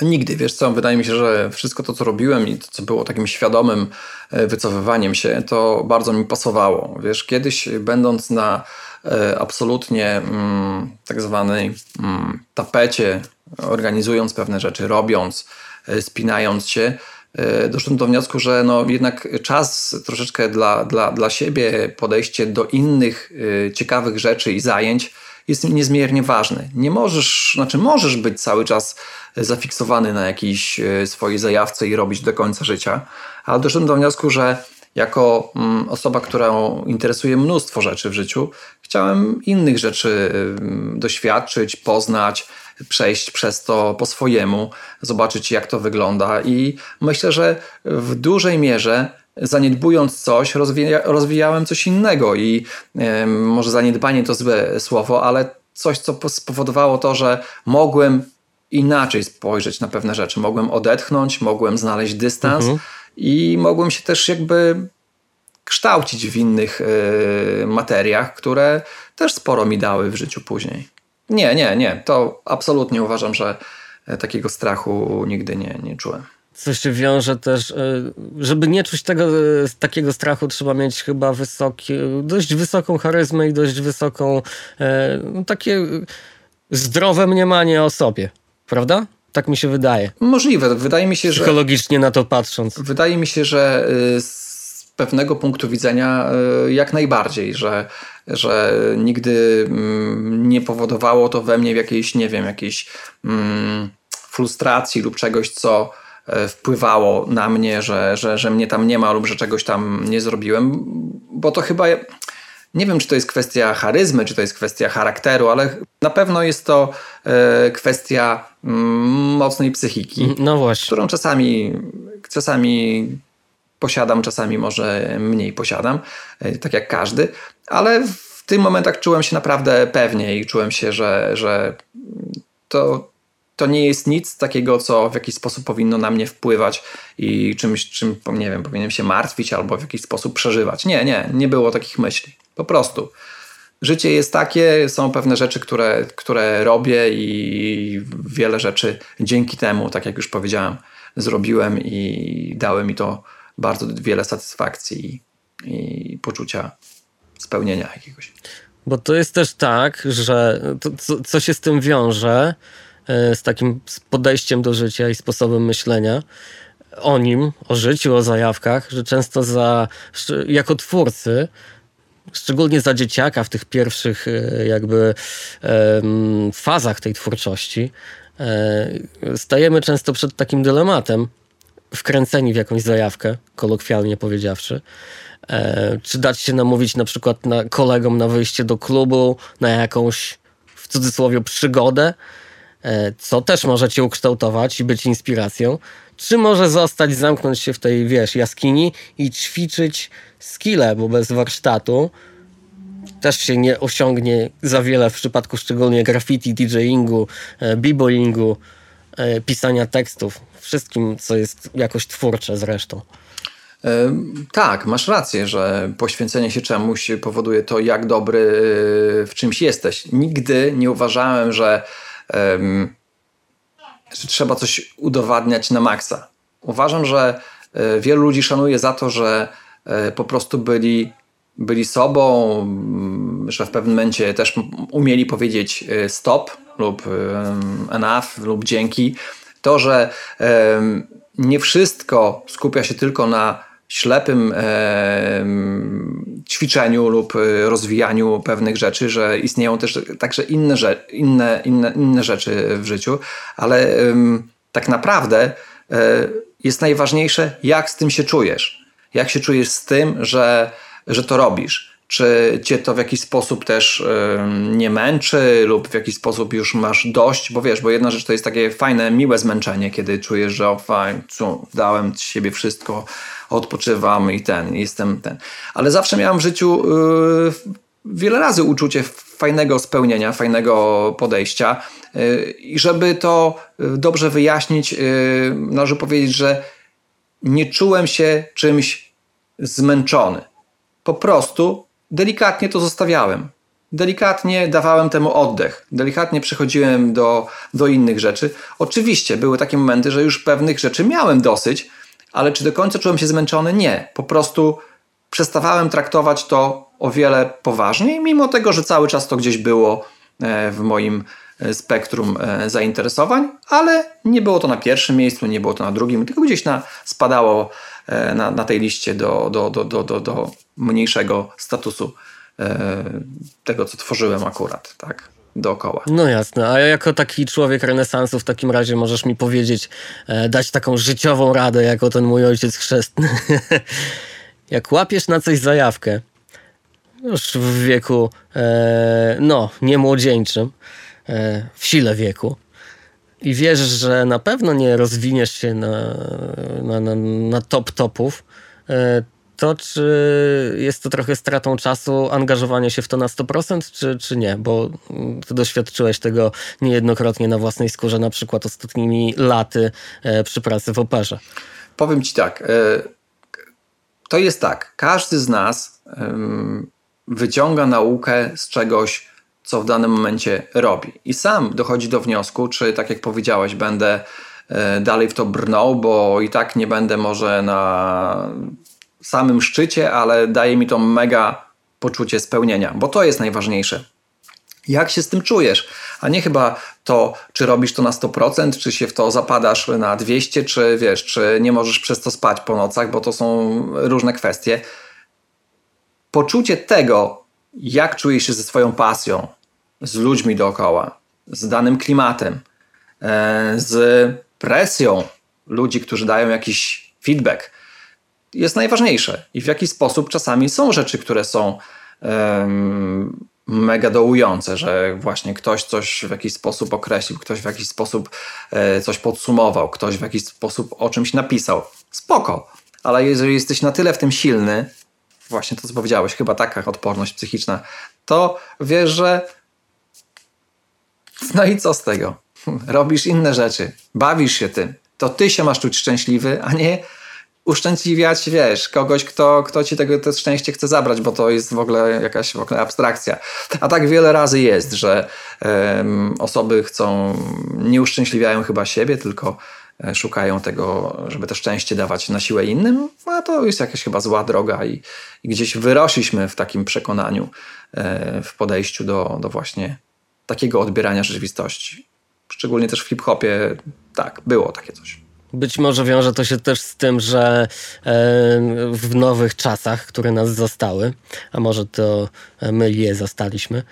Speaker 2: Nigdy, wiesz co, wydaje mi się, że wszystko to, co robiłem i to, co było takim świadomym e, wycofywaniem się, to bardzo mi pasowało. Wiesz, kiedyś będąc na e, absolutnie mm, tak zwanej mm, tapecie, organizując pewne rzeczy, robiąc, e, spinając się, doszedłem do wniosku, że no jednak czas troszeczkę dla, dla, dla siebie, podejście do innych ciekawych rzeczy i zajęć jest niezmiernie ważny. Nie możesz, znaczy możesz być cały czas zafiksowany na jakiejś e, swojej zajawce i robić do końca życia, ale doszedłem do wniosku, że jako mm, osoba, którą interesuje mnóstwo rzeczy w życiu, chciałem innych rzeczy doświadczyć, poznać, przejść przez to po swojemu, zobaczyć jak to wygląda i myślę, że w dużej mierze zaniedbując coś, rozwija, rozwijałem coś innego i e, może zaniedbanie to złe słowo, ale coś, co spowodowało to, że mogłem inaczej spojrzeć na pewne rzeczy. Mogłem odetchnąć, mogłem znaleźć dystans mhm. i mogłem się też jakby kształcić w innych y, materiach, które też sporo mi dały w życiu później. Nie, nie, nie. To absolutnie uważam, że e, takiego strachu nigdy nie, nie czułem.
Speaker 1: Co się wiąże też, e, żeby nie czuć tego, takiego strachu, trzeba mieć chyba wysoki, dość wysoką charyzmę i dość wysoką, no, takie zdrowe mniemanie o sobie prawda? Tak mi się wydaje.
Speaker 2: Możliwe. Wydaje mi się,
Speaker 1: że. Psychologicznie na to patrząc.
Speaker 2: Wydaje mi się, że y, pewnego punktu widzenia y, jak najbardziej, że, że nigdy mm, nie powodowało to we mnie jakiejś, nie wiem, jakiejś mm, frustracji lub czegoś, co e, wpływało na mnie, że, że, że mnie tam nie ma lub że czegoś tam nie zrobiłem, bo to chyba nie wiem, czy to jest kwestia charyzmy, czy to jest kwestia charakteru, ale na pewno jest to e, kwestia mm, mocnej psychiki.
Speaker 1: No.
Speaker 2: Którą czasami, czasami posiadam, czasami może mniej posiadam, e, tak jak każdy, ale w tym momentach czułem się naprawdę pewnie i czułem się, że, że to, to nie jest nic takiego, co w jakiś sposób powinno na mnie wpływać i czymś, czym, nie wiem, powinienem się martwić albo w jakiś sposób przeżywać. Nie, nie, nie było takich myśli. Po prostu. Życie jest takie, są pewne rzeczy, które, które robię i wiele rzeczy dzięki temu, tak jak już powiedziałem, zrobiłem i dały mi to bardzo wiele satysfakcji i, poczucia spełnienia jakiegoś.
Speaker 1: Bo to jest też tak, że to, co, co się z tym wiąże, e, z takim podejściem do życia i sposobem myślenia o nim, o życiu, o zajawkach, że często za, jako twórcy szczególnie za dzieciaka w tych pierwszych e, jakby fazach tej twórczości, e, stajemy często przed takim dylematem, wkręceni w jakąś zajawkę, kolokwialnie powiedziawszy, e, czy dać się namówić na przykład na kolegom na wyjście do klubu, na jakąś w cudzysłowie przygodę, co też może cię ukształtować i być inspiracją, czy może zostać, zamknąć się w tej, wiesz, jaskini i ćwiczyć skille, bo bez warsztatu też się nie osiągnie za wiele w przypadku szczególnie graffiti, DJingu, e, b-boyingu, e, pisania tekstów, wszystkim, co jest jakoś twórcze zresztą.
Speaker 2: Tak, masz rację, że poświęcenie się czemuś powoduje to, jak dobry w czymś jesteś. Nigdy nie uważałem, że, że trzeba coś udowadniać na maksa. Uważam, że e, wielu ludzi szanuje za to, że e, po prostu byli, byli sobą, że w pewnym momencie też umieli powiedzieć e, stop lub enough lub dzięki. To, że nie wszystko skupia się tylko na ślepym ćwiczeniu lub e, rozwijaniu pewnych rzeczy, że istnieją też także inne, inne, inne, inne rzeczy w życiu, ale tak naprawdę e, jest najważniejsze, jak z tym się czujesz. Jak się czujesz z tym, że, że to robisz. Czy cię to w jakiś sposób też nie męczy, lub w jakiś sposób już masz dość? Bo wiesz, bo jedna rzecz to jest takie fajne, miłe zmęczenie, kiedy czujesz, że o, fajnie, dałem z siebie wszystko, odpoczywam i ten, jestem ten. Ale zawsze miałem w życiu yy, wiele razy uczucie fajnego spełnienia, fajnego podejścia. Yy, I żeby to yy, dobrze wyjaśnić, należy powiedzieć, że nie czułem się czymś zmęczony. Po prostu delikatnie to zostawiałem. Delikatnie dawałem temu oddech, delikatnie przechodziłem do, do innych rzeczy. Oczywiście były takie momenty, że już pewnych rzeczy miałem dosyć, ale czy do końca czułem się zmęczony? Nie. Po prostu przestawałem traktować to o wiele poważniej, mimo tego, że cały czas to gdzieś było e, w moim e, spektrum e, zainteresowań, ale nie było to na pierwszym miejscu, nie było to na drugim, tylko gdzieś na, spadało na, na tej liście do, do, do, do, do, do mniejszego statusu tego, co tworzyłem akurat. Tak dookoła.
Speaker 1: No jasne, a jako taki człowiek renesansu w takim razie możesz mi powiedzieć, e, dać taką życiową radę, jako ten mój ojciec chrzestny. Jak łapiesz na coś zajawkę, już w wieku, e, no, nie młodzieńczym, e, w sile wieku, i wiesz, że na pewno nie rozwiniesz się na, na, na, na top topów, e, to, czy jest to trochę stratą czasu angażowanie się w to na 100%, czy, czy nie? Bo ty doświadczyłeś tego niejednokrotnie na własnej skórze, na przykład ostatnimi laty e, przy pracy w operze.
Speaker 2: Powiem ci tak. E, to jest tak. Każdy z nas wyciąga naukę z czegoś, co w danym momencie robi. I sam dochodzi do wniosku, czy tak jak powiedziałeś, będę e, dalej w to brnął, bo i tak nie będę może na samym szczycie, ale daje mi to mega poczucie spełnienia, bo to jest najważniejsze. Jak się z tym czujesz? A nie chyba to, czy robisz to na 100%, czy się w to zapadasz na 200, czy wiesz, czy nie możesz przez to spać po nocach, bo to są różne kwestie. Poczucie tego, jak czujesz się ze swoją pasją, z ludźmi dookoła, z danym klimatem, e, z presją ludzi, którzy dają jakiś feedback, jest najważniejsze. I w jaki sposób czasami są rzeczy, które są um, mega dołujące, że właśnie ktoś coś w jakiś sposób określił, ktoś w jakiś sposób e, coś podsumował, ktoś w jakiś sposób o czymś napisał. Spoko. Ale jeżeli jesteś na tyle w tym silny, właśnie to co powiedziałeś, chyba taka odporność psychiczna, to wiesz, że no i co z tego? Robisz inne rzeczy, bawisz się tym. To ty się masz czuć szczęśliwy, a nie uszczęśliwiać, wiesz, kogoś, kto, kto ci tego to szczęście chce zabrać, bo to jest w ogóle jakaś w ogóle abstrakcja. A tak wiele razy jest, że um, osoby chcą, nie uszczęśliwiają chyba siebie, tylko e, szukają tego, żeby to szczęście dawać na siłę innym, a to jest jakaś chyba zła droga i, i gdzieś wyrośliśmy w takim przekonaniu, e, w podejściu do, do właśnie takiego odbierania rzeczywistości. Szczególnie też w hip-hopie, tak, było takie coś.
Speaker 1: Być może wiąże to się też z tym, że w nowych czasach, które nas zastały, a może to my je zastaliśmy,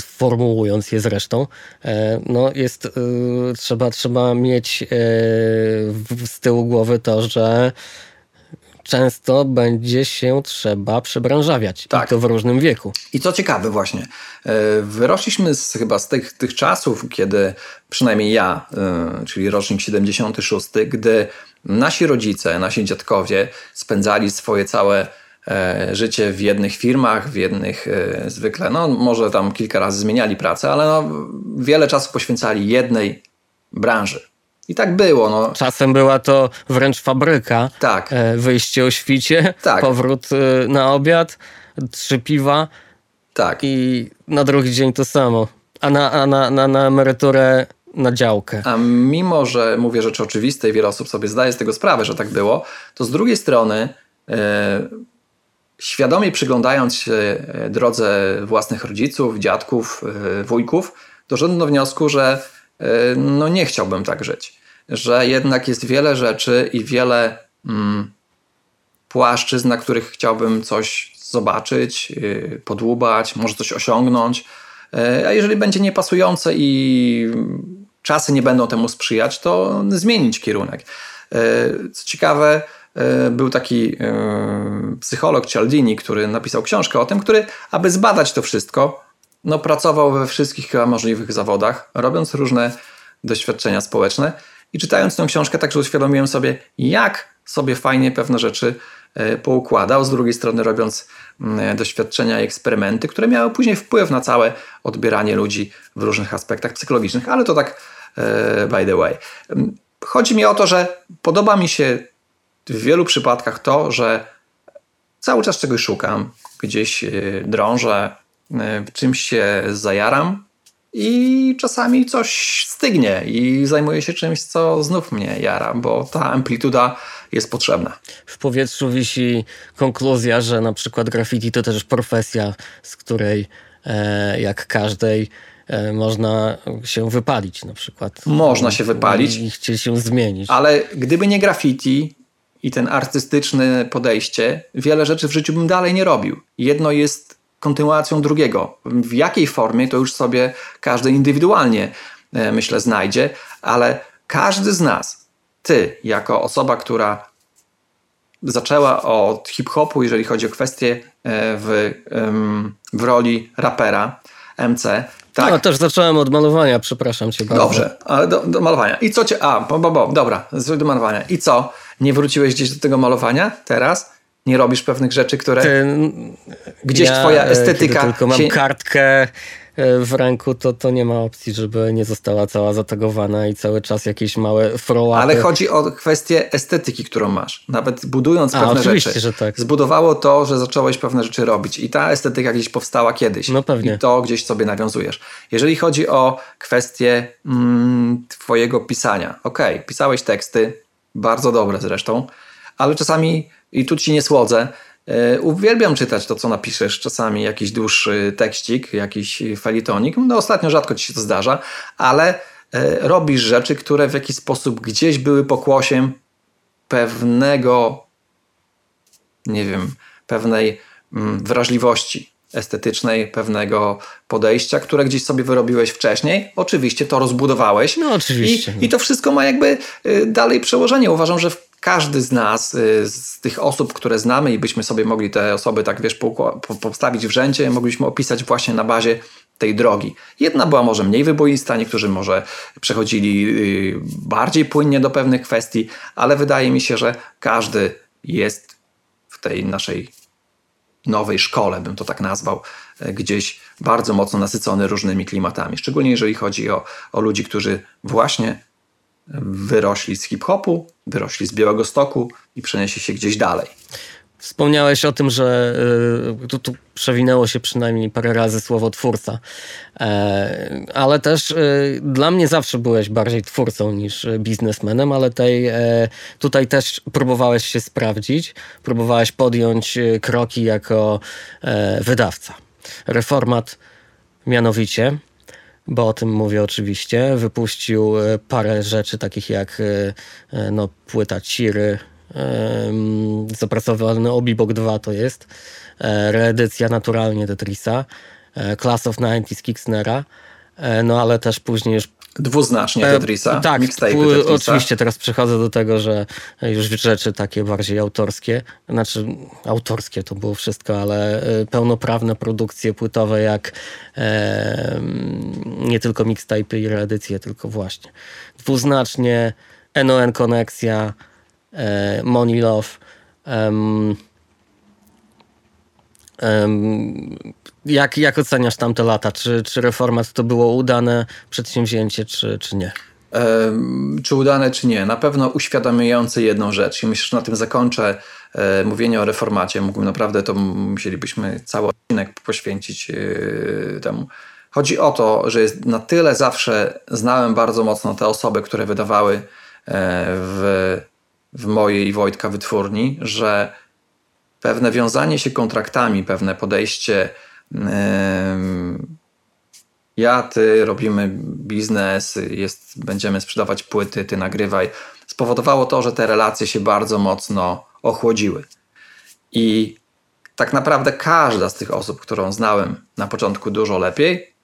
Speaker 1: formułując je zresztą, e, no jest, e, trzeba, trzeba mieć e, z tyłu głowy to, że często będzie się trzeba przebranżawiać.
Speaker 2: Tak.
Speaker 1: I to w różnym wieku.
Speaker 2: I co ciekawe właśnie, e, wyrośliśmy z, chyba z tych, tych czasów, kiedy przynajmniej ja, e, czyli rocznik 76, gdy nasi rodzice, nasi dziadkowie spędzali swoje całe e, życie w jednych firmach, w jednych zwykle, no może tam kilka razy zmieniali pracę, ale no, wiele czasu poświęcali jednej branży. I tak było. No.
Speaker 1: Czasem była to wręcz fabryka.
Speaker 2: Tak.
Speaker 1: Wyjście o świcie,
Speaker 2: tak.
Speaker 1: powrót na obiad, trzy piwa.
Speaker 2: Tak.
Speaker 1: I na drugi dzień to samo. A na, a na, na, na emeryturę na działkę.
Speaker 2: A mimo, że mówię rzeczy oczywiste i wiele osób sobie zdaje z tego sprawę, że tak było, to z drugiej strony e, świadomie przyglądając się e, drodze własnych rodziców, dziadków, e, wujków, doszedłem do wniosku, że e, no nie chciałbym tak żyć. Że jednak jest wiele rzeczy i wiele mm, płaszczyzn, na których chciałbym coś zobaczyć, y, podłubać, może coś osiągnąć. E, a jeżeli będzie niepasujące i czasy nie będą temu sprzyjać, to zmienić kierunek. E, co ciekawe, e, był taki psycholog Cialdini, który napisał książkę o tym, który, aby zbadać to wszystko, no, pracował we wszystkich chyba możliwych zawodach, robiąc różne doświadczenia społeczne. I czytając tę książkę, także uświadomiłem sobie, jak sobie fajnie pewne rzeczy E, poukładał, z drugiej strony robiąc mm, doświadczenia i eksperymenty, które miały później wpływ na całe odbieranie ludzi w różnych aspektach psychologicznych, ale to tak e, by the way. Mm, chodzi mi o to, że podoba mi się w wielu przypadkach to, że cały czas czegoś szukam, gdzieś e, drążę, czymś się zajaram i czasami coś stygnie i zajmuję się czymś, co znów mnie jara, bo ta amplituda jest potrzebna.
Speaker 1: W powietrzu wisi konkluzja, że na przykład graffiti to też profesja, z której e, jak każdej e, można się wypalić na przykład.
Speaker 2: Można się wypalić.
Speaker 1: I chcieć się zmienić.
Speaker 2: Ale gdyby nie graffiti i ten artystyczne podejście, wiele rzeczy w życiu bym dalej nie robił. Jedno jest kontynuacją drugiego. W jakiej formie to już sobie każdy indywidualnie e, myślę znajdzie, ale każdy z nas ty, jako osoba, która zaczęła od hip-hopu, jeżeli chodzi o kwestie e, w, w roli rapera, MC.
Speaker 1: Tak. No, też zacząłem od malowania, przepraszam cię
Speaker 2: bardzo. Dobrze, ale do, do malowania. I co cię. A, bo, bo, bo dobra, do malowania. I co? Nie wróciłeś gdzieś do tego malowania teraz? Nie robisz pewnych rzeczy, które. Gdzieś ja, twoja estetyka.
Speaker 1: Kiedy tylko mam się... kartkę E, w ręku, to, to nie ma opcji, żeby nie została cała zatagowana i cały czas jakieś małe follow
Speaker 2: Ale chodzi o kwestię estetyki, którą masz. Nawet budując
Speaker 1: A,
Speaker 2: pewne
Speaker 1: rzeczy,
Speaker 2: że
Speaker 1: tak.
Speaker 2: zbudowało to, że zacząłeś pewne rzeczy robić i ta estetyka gdzieś powstała kiedyś.
Speaker 1: No pewnie.
Speaker 2: I to gdzieś sobie nawiązujesz. Jeżeli chodzi o kwestię mm, twojego pisania. Okej, okay, pisałeś teksty, bardzo dobre zresztą, ale czasami, i tu ci nie słodzę, E, uwielbiam czytać to, co napiszesz, czasami jakiś dłuższy tekścik, jakiś felitonik. No ostatnio rzadko ci się to zdarza, ale e, robisz rzeczy, które w jakiś sposób gdzieś były pokłosiem pewnego, nie wiem, pewnej mm, wrażliwości estetycznej, pewnego podejścia, które gdzieś sobie wyrobiłeś wcześniej. Oczywiście to rozbudowałeś.
Speaker 1: No oczywiście.
Speaker 2: I, no. i to wszystko ma jakby y, dalej przełożenie. Uważam, że każdy z nas, y, z tych osób, które znamy i byśmy sobie mogli te osoby tak, wiesz, postawić w rzędzie, mogliśmy opisać właśnie na bazie tej drogi. Jedna była może mniej wyboista, niektórzy może przechodzili y, bardziej płynnie do pewnych kwestii, ale wydaje mi się, że każdy jest w tej naszej nowej szkole, bym to tak nazwał, e, gdzieś bardzo mocno nasycony różnymi klimatami. Szczególnie jeżeli chodzi o, o ludzi, którzy właśnie wyrośli z hip-hopu, wyrośli z Białego Stoku i przenieśli się gdzieś dalej.
Speaker 1: Wspomniałeś o tym, że y, tu, tu, przewinęło się przynajmniej parę razy słowo twórca, e, ale też y, dla mnie zawsze byłeś bardziej twórcą niż biznesmenem, ale tej, e, tutaj też próbowałeś się sprawdzić, próbowałeś podjąć y, kroki jako e, wydawca. Reformat mianowicie bo o tym mówię oczywiście. Wypuścił e, parę rzeczy takich jak e, e, no, płyta Ciry, zapracowany Obibok 2 to jest, reedycja naturalnie Tetrisa, Class of 90s Kicksnera E, no ale też później już
Speaker 2: Dwuznacznie Tetrisa.
Speaker 1: E, tak,
Speaker 2: Tetrisa.
Speaker 1: oczywiście teraz przechodzę do tego, że już rzeczy takie bardziej autorskie, znaczy autorskie to było wszystko, ale e, pełnoprawne produkcje płytowe jak e, nie tylko mixtape i reedycje, tylko właśnie dwuznacznie NON Konekcja, e, Money Love, um, um, jak, jak oceniasz tamte lata? Czy, czy reformat to było udane przedsięwzięcie, czy, czy nie?
Speaker 2: czy udane, czy nie. Na pewno uświadamiające jedną rzecz. I myślę, że na tym zakończę e, mówienie o reformacie. Mógłbym naprawdę, to musielibyśmy cały odcinek poświęcić e, temu. Chodzi o to, że jest na tyle zawsze znałem bardzo mocno te osoby, które wydawały e, w, w mojej i Wojtka wytwórni, że pewne wiązanie się kontraktami, pewne podejście ja, ty robimy biznes, jest, będziemy sprzedawać płyty, ty nagrywaj. Spowodowało to, że te relacje się bardzo mocno ochłodziły. I tak naprawdę każda z tych osób, którą znałem na początku dużo lepiej,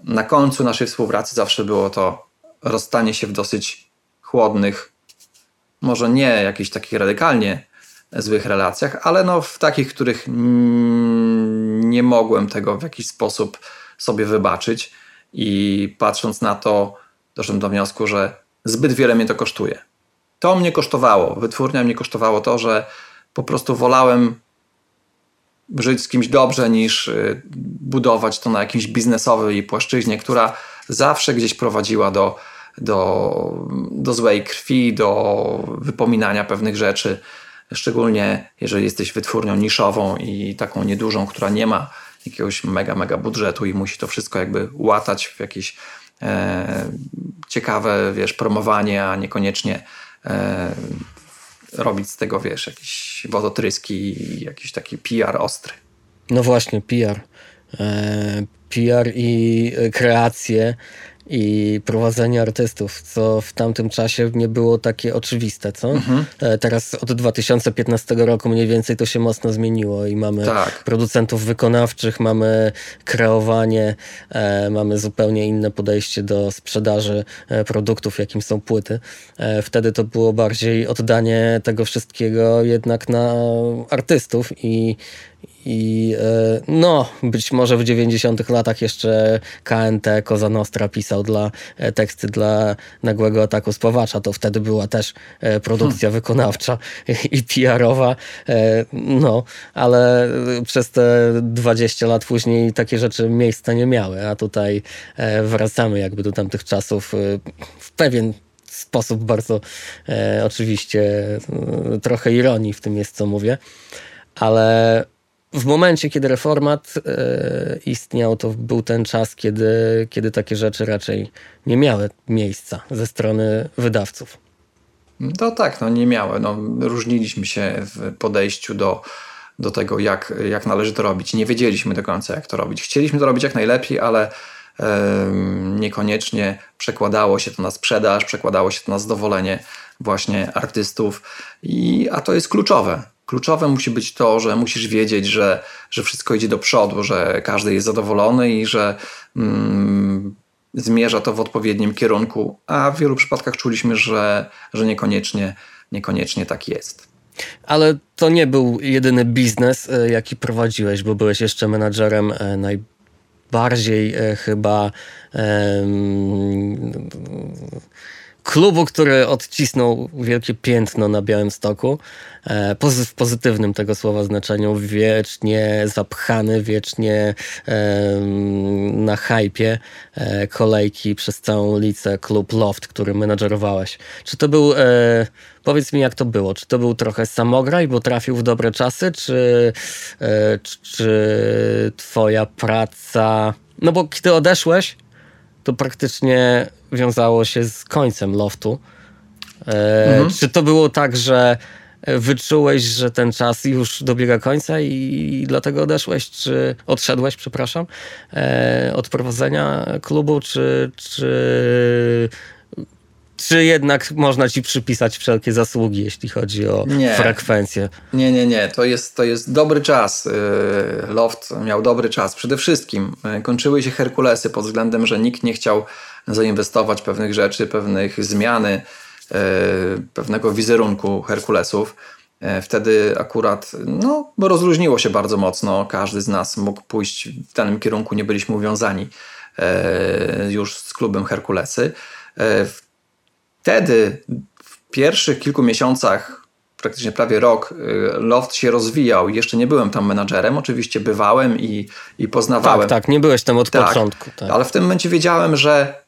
Speaker 2: na końcu naszej współpracy zawsze było to rozstanie się w dosyć chłodnych, może nie jakichś takich radykalnie złych relacjach, ale no w takich, których nie mogłem tego w jakiś sposób sobie wybaczyć i patrząc na to doszedłem do wniosku, że zbyt wiele mnie to kosztuje. To mnie kosztowało, wytwórnia mnie kosztowało to, że po prostu wolałem żyć z kimś dobrze niż y, budować to na jakiejś biznesowej płaszczyźnie, która zawsze gdzieś prowadziła do, do, do złej krwi, do wypominania pewnych rzeczy. Szczególnie jeżeli jesteś wytwórnią niszową i taką niedużą, która nie ma jakiegoś mega, mega budżetu i musi to wszystko jakby łatać w jakieś e, ciekawe, wiesz, promowanie, a niekoniecznie e, robić z tego, wiesz, jakieś wodotryski i jakiś taki PR ostry.
Speaker 1: No właśnie, PR. E, PR i kreacje i prowadzenie artystów, co w tamtym czasie nie było takie oczywiste, co? Mhm. E, teraz od 2015 roku mniej więcej to się mocno zmieniło i mamy tak. producentów wykonawczych, mamy kreowanie, e, mamy zupełnie inne podejście do sprzedaży e, produktów, jakim są płyty. E, wtedy to było bardziej oddanie tego wszystkiego jednak na artystów i i e, no, być może w 90 latach jeszcze KNT Koza Nostra pisał dla e, teksty dla nagłego ataku spawacza. To wtedy była też e, produkcja hmm. wykonawcza i PR-owa. No, ale przez te 20 lat później takie rzeczy miejsca nie miały, a tutaj wracamy jakby do tamtych czasów w pewien sposób bardzo oczywiście trochę ironii w tym jest, co mówię. Ale w momencie, kiedy reformat e, istniał, to był ten czas, kiedy, kiedy takie rzeczy raczej nie miały miejsca ze strony wydawców.
Speaker 2: To tak, no nie miały. No, różniliśmy się w podejściu do, do tego, jak, jak należy to robić. Nie wiedzieliśmy do końca, jak to robić. Chcieliśmy to robić jak najlepiej, ale niekoniecznie przekładało się to na sprzedaż, przekładało się to na zadowolenie właśnie artystów, i, a to jest kluczowe. Kluczowe musi być to, że musisz wiedzieć, że, że wszystko idzie do przodu, że każdy jest zadowolony i że mm, zmierza to w odpowiednim kierunku, a w wielu przypadkach czuliśmy, że, że niekoniecznie, niekoniecznie tak jest.
Speaker 1: Ale to nie był jedyny biznes, e, jaki prowadziłeś, bo byłeś jeszcze menadżerem e, najbardziej e, chyba klubu, który odcisnął wielkie piętno na Białym Stoku. E, w pozytywnym tego słowa znaczeniu, wiecznie zapchany, wiecznie na hajpie e, kolejki przez całą ulicę, klub Loft, który menadżerowałeś. Czy to był, e, powiedz mi jak to było, czy to był trochę samograj, bo trafił w dobre czasy, czy, czy, czy twoja praca, no bo kiedy odeszłeś, to praktycznie wiązało się z końcem loftu. E, mhm. Czy to było tak, że wyczułeś, że ten czas już dobiega końca i dlatego odeszłeś, czy odszedłeś, przepraszam, e, od prowadzenia klubu, czy, czy czy jednak można ci przypisać wszelkie zasługi, jeśli chodzi o nie. frekwencję?
Speaker 2: Nie, nie, nie. To jest, to jest dobry czas. Y, Loft miał dobry czas. Przede wszystkim y, kończyły się Herkulesy pod względem, że nikt nie chciał zainwestować pewnych rzeczy, pewnych zmiany, y, pewnego wizerunku Herkulesów. Wtedy akurat no, rozluźniło się bardzo mocno. Każdy z nas mógł pójść w danym kierunku, nie byliśmy uwiązani już z klubem Herkulesy. Wtedy w pierwszych kilku miesiącach, praktycznie prawie rok, Loft się rozwijał. Jeszcze nie byłem tam menadżerem, oczywiście bywałem i, i poznawałem.
Speaker 1: Tak, tak, nie byłeś tam od tak, początku.
Speaker 2: Tak. Ale w tym momencie wiedziałem, że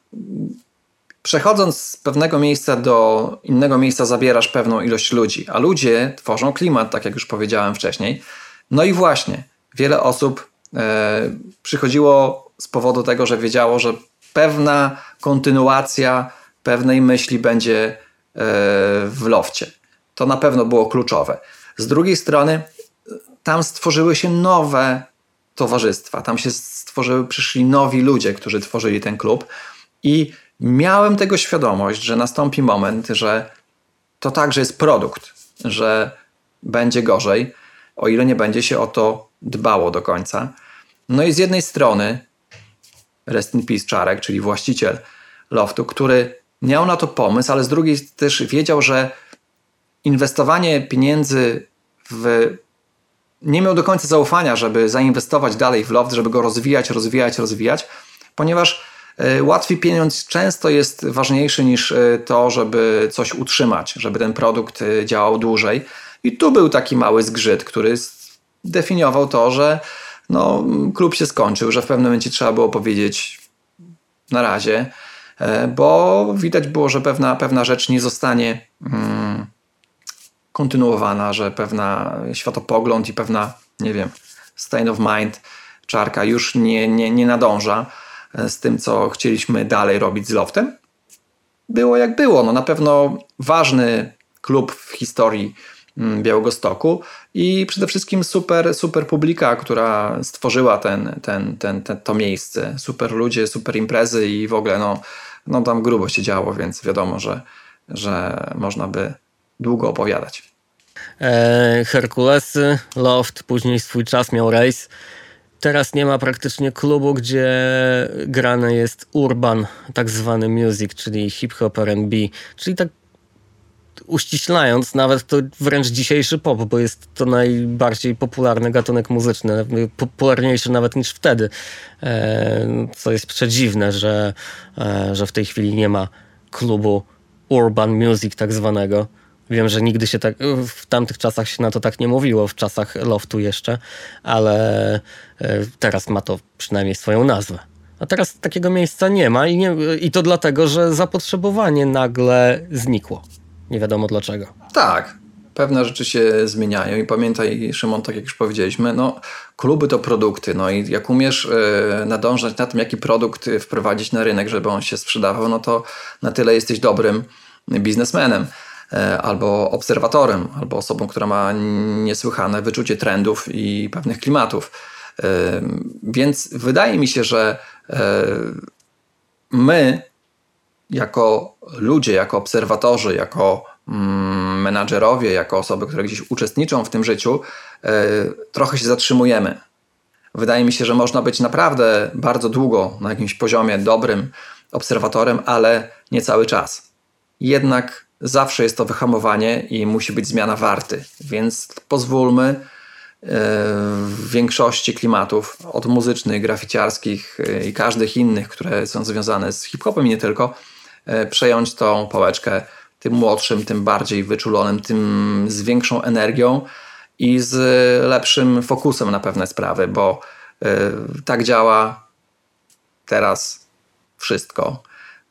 Speaker 2: przechodząc z pewnego miejsca do innego miejsca zabierasz pewną ilość ludzi, a ludzie tworzą klimat, tak jak już powiedziałem wcześniej. No i właśnie, wiele osób e, przychodziło z powodu tego, że wiedziało, że pewna kontynuacja pewnej myśli będzie e, w lofcie. To na pewno było kluczowe. Z drugiej strony, tam stworzyły się nowe towarzystwa, tam się stworzyły, przyszli nowi ludzie, którzy tworzyli ten klub i miałem tego świadomość, że nastąpi moment, że to także jest produkt, że będzie gorzej, o ile nie będzie się o to dbało do końca. No i z jednej strony Rest in Peace Czarek, czyli właściciel loftu, który miał na to pomysł, ale z drugiej też wiedział, że inwestowanie pieniędzy w. Nie miał do końca zaufania, żeby zainwestować dalej w loft, żeby go rozwijać, rozwijać, rozwijać, ponieważ e, łatwiej pieniądz często jest ważniejszy niż e, to, żeby coś utrzymać, żeby ten produkt e, działał dłużej. I tu był taki mały zgrzyt, który definiował to, że no, klub się skończył, że w pewnym momencie trzeba było powiedzieć na razie bo widać było, że pewna, pewna rzecz nie zostanie mm, kontynuowana, że pewna światopogląd i pewna, nie wiem, state of mind czarka już nie, nie, nie nadąża z tym, co chcieliśmy dalej robić z Loftem. Było jak było. No, na pewno ważny klub w historii mm, Białegostoku i przede wszystkim super, super publika, która stworzyła ten, ten, ten, ten, to miejsce. Super ludzie, super imprezy i w ogóle no, no tam grubo się działo, więc wiadomo, że, że można by długo opowiadać.
Speaker 1: E, Herkulesy, Loft, później swój czas miał Race. Teraz nie ma praktycznie klubu, gdzie grane jest urban, tak zwany music, czyli hip-hop, R&B, czyli tak uściślając, nawet to wręcz dzisiejszy pop, bo jest to najbardziej popularny gatunek muzyczny, popularniejszy nawet niż wtedy, e, co jest przedziwne, że, e, że w tej chwili nie ma klubu urban music tak zwanego. Wiem, że nigdy się tak, w tamtych czasach się na to tak nie mówiło, w czasach loftu jeszcze, ale e, teraz ma to przynajmniej swoją nazwę. A teraz takiego miejsca nie ma i, nie, i to dlatego, że zapotrzebowanie nagle znikło. Nie wiadomo dlaczego.
Speaker 2: Tak, pewne rzeczy się zmieniają i pamiętaj Szymon, tak jak już powiedzieliśmy, no kluby to produkty, no i jak umiesz y, nadążać na tym, jaki produkt wprowadzić na rynek, żeby on się sprzedawał, no to na tyle jesteś dobrym biznesmenem albo obserwatorem, albo osobą, która ma niesłychane wyczucie trendów i pewnych klimatów. Y, więc wydaje mi się, że my jako ludzie, jako obserwatorzy, jako mm, menadżerowie, jako osoby, które gdzieś uczestniczą w tym życiu, e, trochę się zatrzymujemy. Wydaje mi się, że można być naprawdę bardzo długo na jakimś poziomie dobrym obserwatorem, ale nie cały czas. Jednak zawsze jest to wyhamowanie i musi być zmiana warty, więc pozwólmy e, w większości klimatów, od muzycznych, graficiarskich e, i każdych innych, które są związane z hip-hopem i nie tylko, E, przejąć tą pałeczkę tym młodszym, tym bardziej wyczulonym, tym z większą energią i z lepszym fokusem na pewne sprawy, bo tak działa teraz wszystko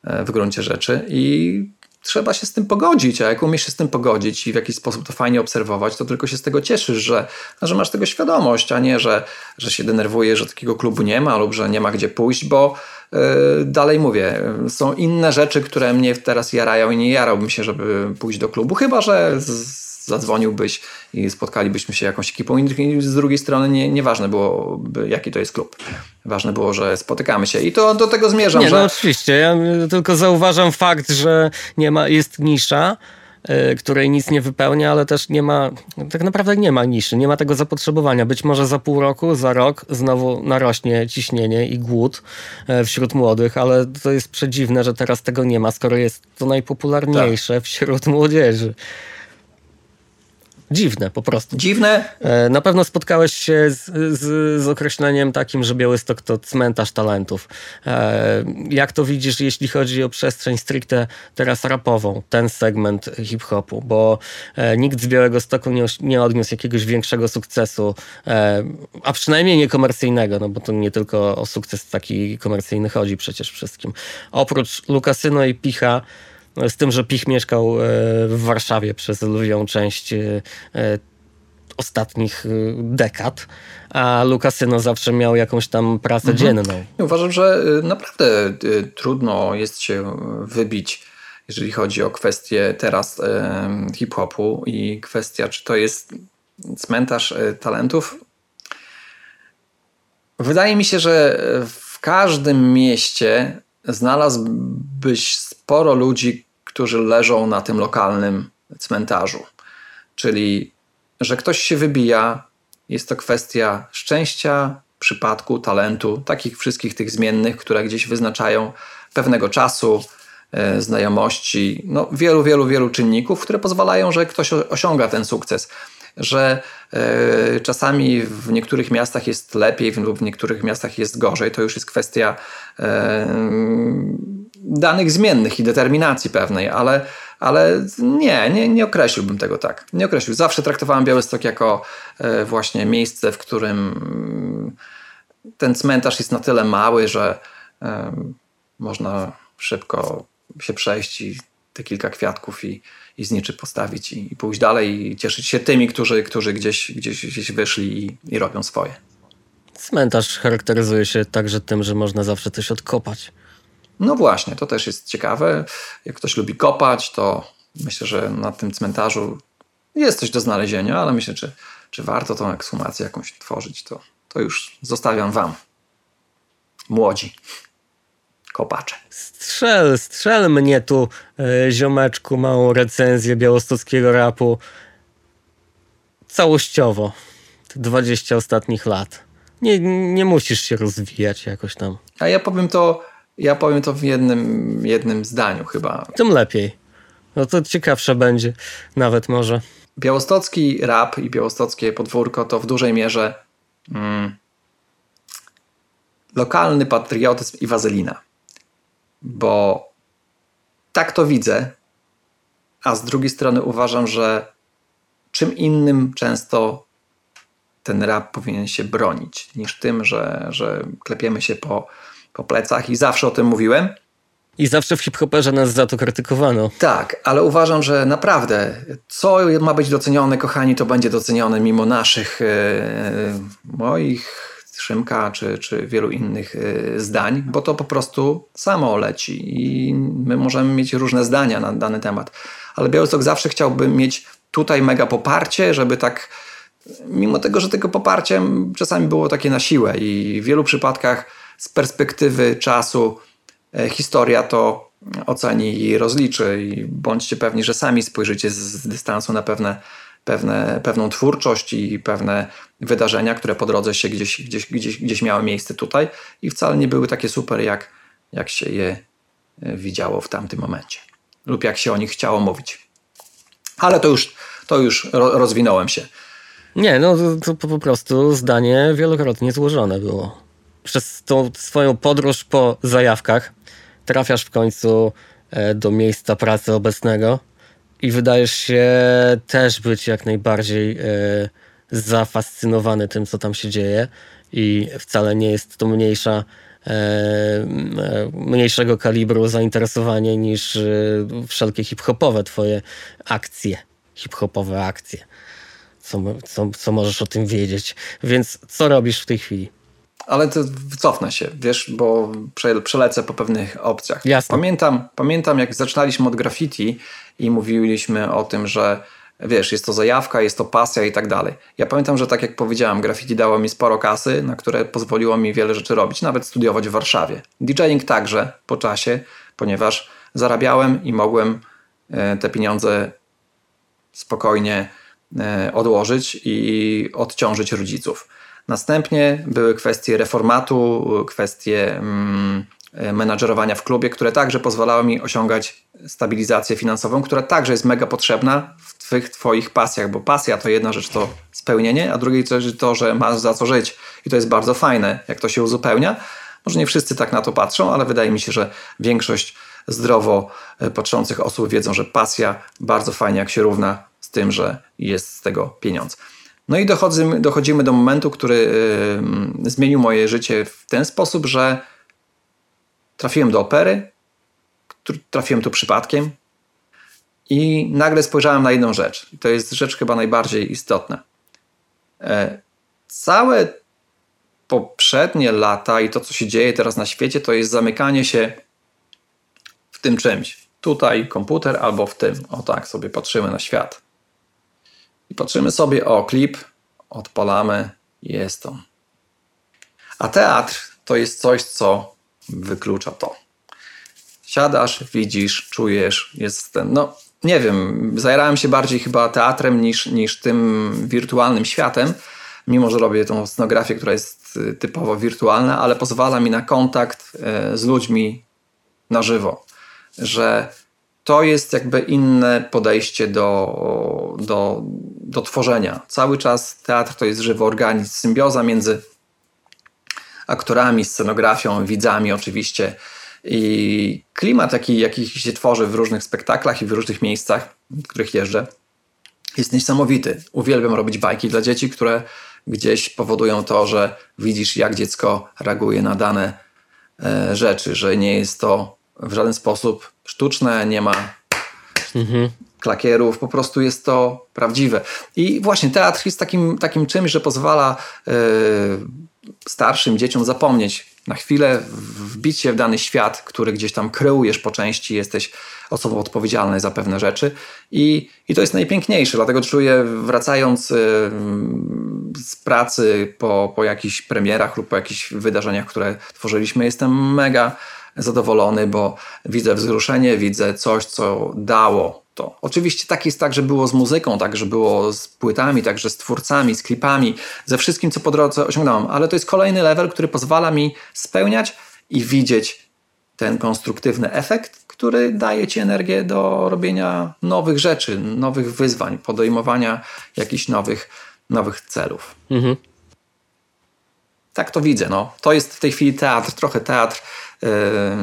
Speaker 2: w gruncie rzeczy i trzeba się z tym pogodzić, a jak umiesz się z tym pogodzić i w jakiś sposób to fajnie obserwować, to tylko się z tego cieszysz, że, że masz tego świadomość, a nie, że, że się denerwujesz, że takiego klubu nie ma lub że nie ma gdzie pójść, bo yy, dalej mówię, są inne rzeczy, które mnie teraz jarają i nie jarałbym się, żeby pójść do klubu, chyba, że z, zadzwoniłbyś i spotkalibyśmy się jakąś ekipą i z drugiej strony nie, nieważne było, jaki to jest klub. Ważne było, że spotykamy się i to do tego zmierzam.
Speaker 1: Nie,
Speaker 2: że...
Speaker 1: no oczywiście. Ja tylko zauważam fakt, że nie ma, jest nisza, Y, której nic nie wypełnia, ale też nie ma, tak naprawdę nie ma niszy, nie ma tego zapotrzebowania. Być może za pół roku, za rok znowu narośnie ciśnienie i głód y, wśród młodych, ale to jest przedziwne, że teraz tego nie ma, skoro jest to najpopularniejsze tak. wśród młodzieży. Dziwne po prostu.
Speaker 2: Dziwne?
Speaker 1: E, na pewno spotkałeś się z, z, z, określeniem takim, że Białystok to cmentarz talentów. E, jak to widzisz, jeśli chodzi o przestrzeń stricte teraz rapową, ten segment hip-hopu? Bo e, nikt z Białego Stoku nie, nie odniósł jakiegoś większego sukcesu, a przynajmniej nie komercyjnego, no bo to nie tylko o sukces taki komercyjny chodzi przecież wszystkim. Oprócz Lukasyno i Picha, z tym, że Pich mieszkał e, w Warszawie przez lwią część e, e, ostatnich dekad, a Lukasyno zawsze miał jakąś tam pracę mhm. dzienną.
Speaker 2: Uważam, że naprawdę trudno jest się wybić, jeżeli chodzi o kwestię teraz hip-hopu i kwestia, czy to jest cmentarz talentów. Wydaje mi się, że w każdym mieście znalazłbyś sporo ludzi, którzy leżą na tym lokalnym cmentarzu. Czyli, że ktoś się wybija, jest to kwestia szczęścia, przypadku, talentu, takich wszystkich tych zmiennych, które gdzieś wyznaczają pewnego czasu, e, znajomości, no wielu, wielu, wielu czynników, które pozwalają, że ktoś osiąga ten sukces. Że e, czasami w niektórych miastach jest lepiej lub w niektórych miastach jest gorzej, to już jest kwestia e, danych zmiennych i determinacji pewnej, ale, ale nie, nie, nie określiłbym tego tak. Nie określił. Zawsze traktowałem Białystok jako e, właśnie miejsce, w którym mm, ten cmentarz jest na tyle mały, że e, można szybko się przejść i te kilka kwiatków i, i zniczy postawić i, i pójść dalej i cieszyć się tymi, którzy, którzy gdzieś, gdzieś, gdzieś wyszli i, i robią swoje.
Speaker 1: Cmentarz charakteryzuje się także tym, że można zawsze coś odkopać.
Speaker 2: No właśnie, to też jest ciekawe. Jak ktoś lubi kopać, to myślę, że na tym cmentarzu jest coś do znalezienia, ale myślę, czy, czy warto tą ekshumację jakąś tworzyć, to, to już zostawiam Wam. Młodzi kopacze.
Speaker 1: Strzel, strzel mnie tu, e, ziomeczku, małą recenzję białostockiego rapu. Całościowo. 20 ostatnich lat. Nie, nie musisz się rozwijać jakoś tam.
Speaker 2: A ja powiem to ja powiem to w jednym, jednym zdaniu chyba.
Speaker 1: Tym lepiej. No to ciekawsze będzie, nawet może.
Speaker 2: Białostocki rap i białostockie podwórko to w dużej mierze mm, lokalny patriotyzm i wazelina. Bo tak to widzę, a z drugiej strony uważam, że czym innym często ten rap powinien się bronić, niż tym, że, że klepiemy się po po plecach i zawsze o tym mówiłem.
Speaker 1: I zawsze w hip-hoperze nas za to krytykowano.
Speaker 2: Tak, ale uważam, że naprawdę co ma być docenione, kochani, to będzie docenione mimo naszych, e, moich, Szymka czy, czy wielu innych e, zdań, bo to po prostu samo leci i my możemy mieć różne zdania na dany temat. Ale Białystok zawsze chciałby mieć tutaj mega poparcie, żeby tak, mimo tego, że tego poparciem czasami było takie na siłę i w wielu przypadkach z perspektywy czasu e, historia to oceni i rozliczy i bądźcie pewni, że sami spojrzycie z dystansu na pewne, pewne, pewną twórczość i pewne wydarzenia, które po drodze się gdzieś, gdzieś, gdzieś, gdzieś miały miejsce tutaj i wcale nie były takie super, jak, jak się je e, widziało w tamtym momencie lub jak się o nich chciało mówić. Ale to już, to już rozwinąłem się.
Speaker 1: Nie, no to, to po prostu zdanie wielokrotnie złożone było przez tą swoją podróż po zajawkach trafiasz w końcu e, do miejsca pracy obecnego i wydajesz się też być jak najbardziej e, zafascynowany tym, co tam się dzieje i wcale nie jest to mniejsza e, mniejszego kalibru zainteresowanie niż wszelkie hip-hopowe twoje akcje, hip-hopowe akcje. Co, co, co możesz o tym wiedzieć? Więc co robisz w tej chwili?
Speaker 2: Ale to cofnę się, wiesz, bo przelecę po pewnych opcjach.
Speaker 1: Jasne.
Speaker 2: Pamiętam, pamiętam, jak zaczynaliśmy od graffiti i mówiliśmy o tym, że wiesz, jest to zajawka, jest to pasja i tak dalej. Ja pamiętam, że tak jak powiedziałem, graffiti dało mi sporo kasy, na które pozwoliło mi wiele rzeczy robić, nawet studiować w Warszawie. DJing także po czasie, ponieważ zarabiałem i mogłem e, te pieniądze spokojnie e, odłożyć i odciążyć rodziców. Następnie były kwestie reformatu, kwestie mm, menadżerowania w klubie, które także pozwalały mi osiągać stabilizację finansową, która także jest mega potrzebna w twych, twoich pasjach, bo pasja to jedna rzecz to spełnienie, a drugiej rzecz to, że masz za co żyć i to jest bardzo fajne, jak to się uzupełnia. Może nie wszyscy tak na to patrzą, ale wydaje mi się, że większość zdrowo e, patrzących osób wiedzą, że pasja bardzo fajnie jak się równa z tym, że jest z tego pieniądz. No i dochodzimy, dochodzimy do momentu, który yy, zmienił moje życie w ten sposób, że trafiłem do opery, trafiłem tu przypadkiem i nagle spojrzałem na jedną rzecz. I to jest rzecz chyba najbardziej istotna. E, całe poprzednie lata i to, co się dzieje teraz na świecie, to jest zamykanie się w tym czymś. Tutaj komputer albo w tym. O tak sobie patrzymy na świat. I patrzymy sobie, o klip, odpalamy, jest on. A teatr to jest coś, co wyklucza to. Siadasz, widzisz, czujesz, jest ten, no nie wiem, zajerałem się bardziej chyba teatrem niż, niż tym wirtualnym światem, mimo że robię tą scenografię, która jest y, typowo wirtualna, ale pozwala mi na kontakt y, z ludźmi na żywo, że to jest jakby inne podejście do, do, do tworzenia. Cały czas teatr to jest żywy organizm, symbioza między aktorami, scenografią, widzami oczywiście. I klimat, jaki, jaki się tworzy w różnych spektaklach i w różnych miejscach, w których jeżdżę, jest niesamowity. Uwielbiam robić bajki dla dzieci, które gdzieś powodują to, że widzisz, jak dziecko reaguje na dane e, rzeczy, że nie jest to w żaden sposób sztuczne, nie ma mhm. Klakierów, po prostu jest to prawdziwe. I właśnie teatr jest takim, takim czymś, że pozwala e, starszym dzieciom zapomnieć na chwilę, wbić się w dany świat, który gdzieś tam kreujesz po części, jesteś osobą odpowiedzialną za pewne rzeczy i, i to jest najpiękniejsze, dlatego czuję wracając y, z pracy po, po jakichś premierach lub po jakichś wydarzeniach, które tworzyliśmy, jestem mega zadowolony, bo widzę wzruszenie, widzę coś, co dało to. Oczywiście tak jest tak, że było z muzyką, tak, że było z płytami, także z twórcami, z klipami, ze wszystkim, co po drodze osiągnąłem, ale to jest kolejny level, który pozwala mi spełniać i widzieć ten konstruktywny efekt, który daje ci energię do robienia nowych rzeczy, nowych wyzwań, podejmowania jakichś nowych, nowych celów. Mhm. Tak to widzę. No. To jest w tej chwili teatr, trochę teatr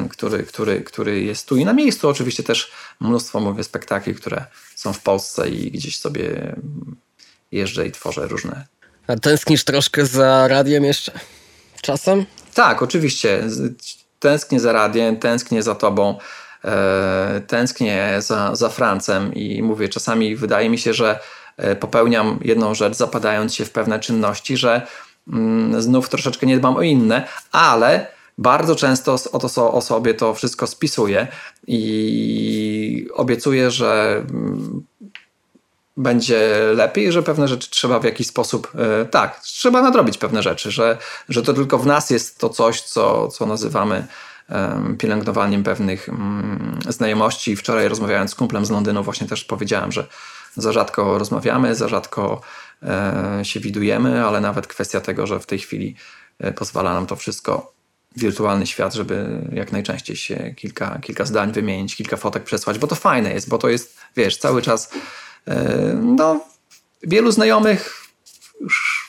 Speaker 2: który, który, który jest tu i na miejscu. Oczywiście też mnóstwo, mówię, spektakli, które są w Polsce i gdzieś sobie jeżdżę i tworzę różne.
Speaker 1: A tęsknisz troszkę za radiem jeszcze czasem?
Speaker 2: Tak, oczywiście. Tęsknię za radiem, tęsknię za tobą, e, tęsknię za, za Francem i mówię, czasami wydaje mi się, że e, popełniam jedną rzecz, zapadając się w pewne czynności, że mm, znów troszeczkę nie dbam o inne, ale bardzo często o, to, o sobie to wszystko spisuję i obiecuję, że mm, będzie lepiej, że pewne rzeczy trzeba w jakiś sposób, e, tak, trzeba nadrobić pewne rzeczy, że, że to tylko w nas jest to coś, co, co nazywamy pielęgnowaniem pewnych mm, znajomości. Wczoraj rozmawiając z kumplem z Londynu właśnie też powiedziałem, że za rzadko rozmawiamy, za rzadko e, się widujemy, ale nawet kwestia tego, że w tej chwili e, pozwala nam to wszystko wirtualny świat, żeby jak najczęściej się kilka, kilka zdań wymienić, kilka fotek przesłać, bo to fajne jest, bo to jest, wiesz, cały czas e, no, wielu znajomych już,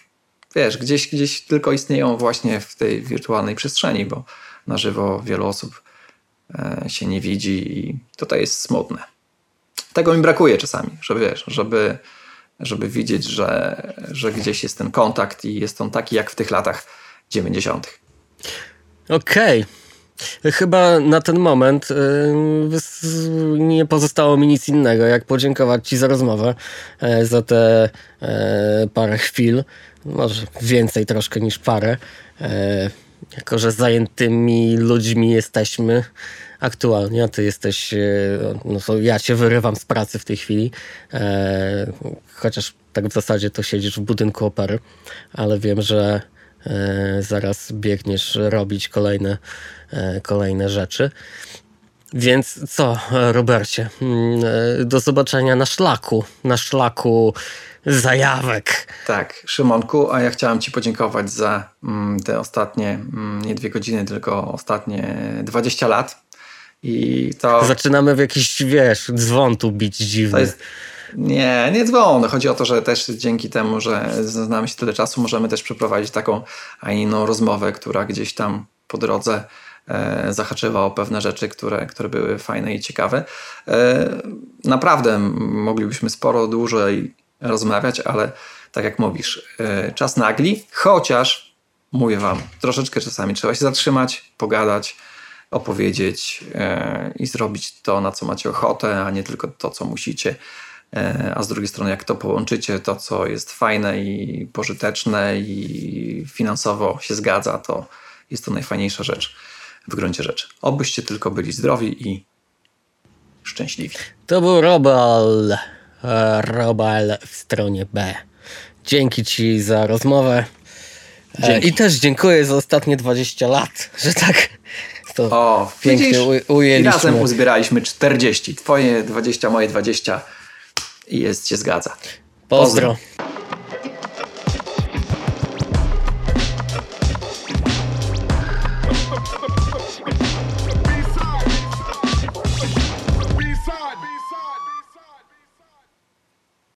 Speaker 2: wiesz, gdzieś, gdzieś tylko istnieją właśnie w tej wirtualnej przestrzeni, bo na żywo wielu osób e, się nie widzi i to jest smutne. Tego mi brakuje czasami, żeby wiesz, żeby, żeby widzieć, że, że gdzieś jest ten kontakt i jest on taki jak w tych latach 90.
Speaker 1: Okej. Okay. Chyba na ten moment y, nie pozostało mi nic innego, jak podziękować Ci za rozmowę, e, za te e, parę chwil, może więcej troszkę niż parę. Jako, że zajętymi ludźmi jesteśmy, aktualnie, a ty jesteś, no to ja cię wyrywam z pracy w tej chwili, chociaż tak w zasadzie to siedzisz w budynku opery, ale wiem, że zaraz biegniesz robić kolejne, e, kolejne rzeczy. Więc co, Robercie? Mm, e, Do zobaczenia na szlaku, na szlaku zajawek.
Speaker 2: Tak, Szymonku, a ja chciałem Ci podziękować za mm, te ostatnie, mm, nie dwie godziny, tylko ostatnie 20 lat. I to,
Speaker 1: Zaczynamy w jakiś, wiesz, dzwon tu bić dziwny.
Speaker 2: Nie, nie dzwon. Chodzi o to, że też dzięki temu, że znamy się tyle czasu, możemy też przeprowadzić taką, a inną rozmowę, która gdzieś tam po drodze e, zahaczyła o pewne rzeczy, które, które były fajne i ciekawe. E, naprawdę moglibyśmy sporo dłużej rozmawiać, ale tak jak mówisz, e, czas nagli, chociaż mówię Wam, troszeczkę czasami trzeba się zatrzymać, pogadać, opowiedzieć e, i zrobić to, na co macie ochotę, a nie tylko to, co musicie. E, A z drugiej strony, jak to połączycie, to co jest fajne i pożyteczne i finansowo się zgadza, to jest to najfajniejsza rzecz w gruncie rzeczy. Obyście tylko byli zdrowi i szczęśliwi.
Speaker 1: To był Robal, Robal w stronie B. Dzięki Ci za rozmowę. E,
Speaker 2: Dzięki.
Speaker 1: I też dziękuję za ostatnie 20 lat, że tak to
Speaker 2: O,
Speaker 1: pięknie
Speaker 2: widzisz?
Speaker 1: u-
Speaker 2: I
Speaker 1: ujęliśmy.
Speaker 2: razem uzbieraliśmy 40. Twoje 20, moje 20 i jest się zgadza.
Speaker 1: Pozdro.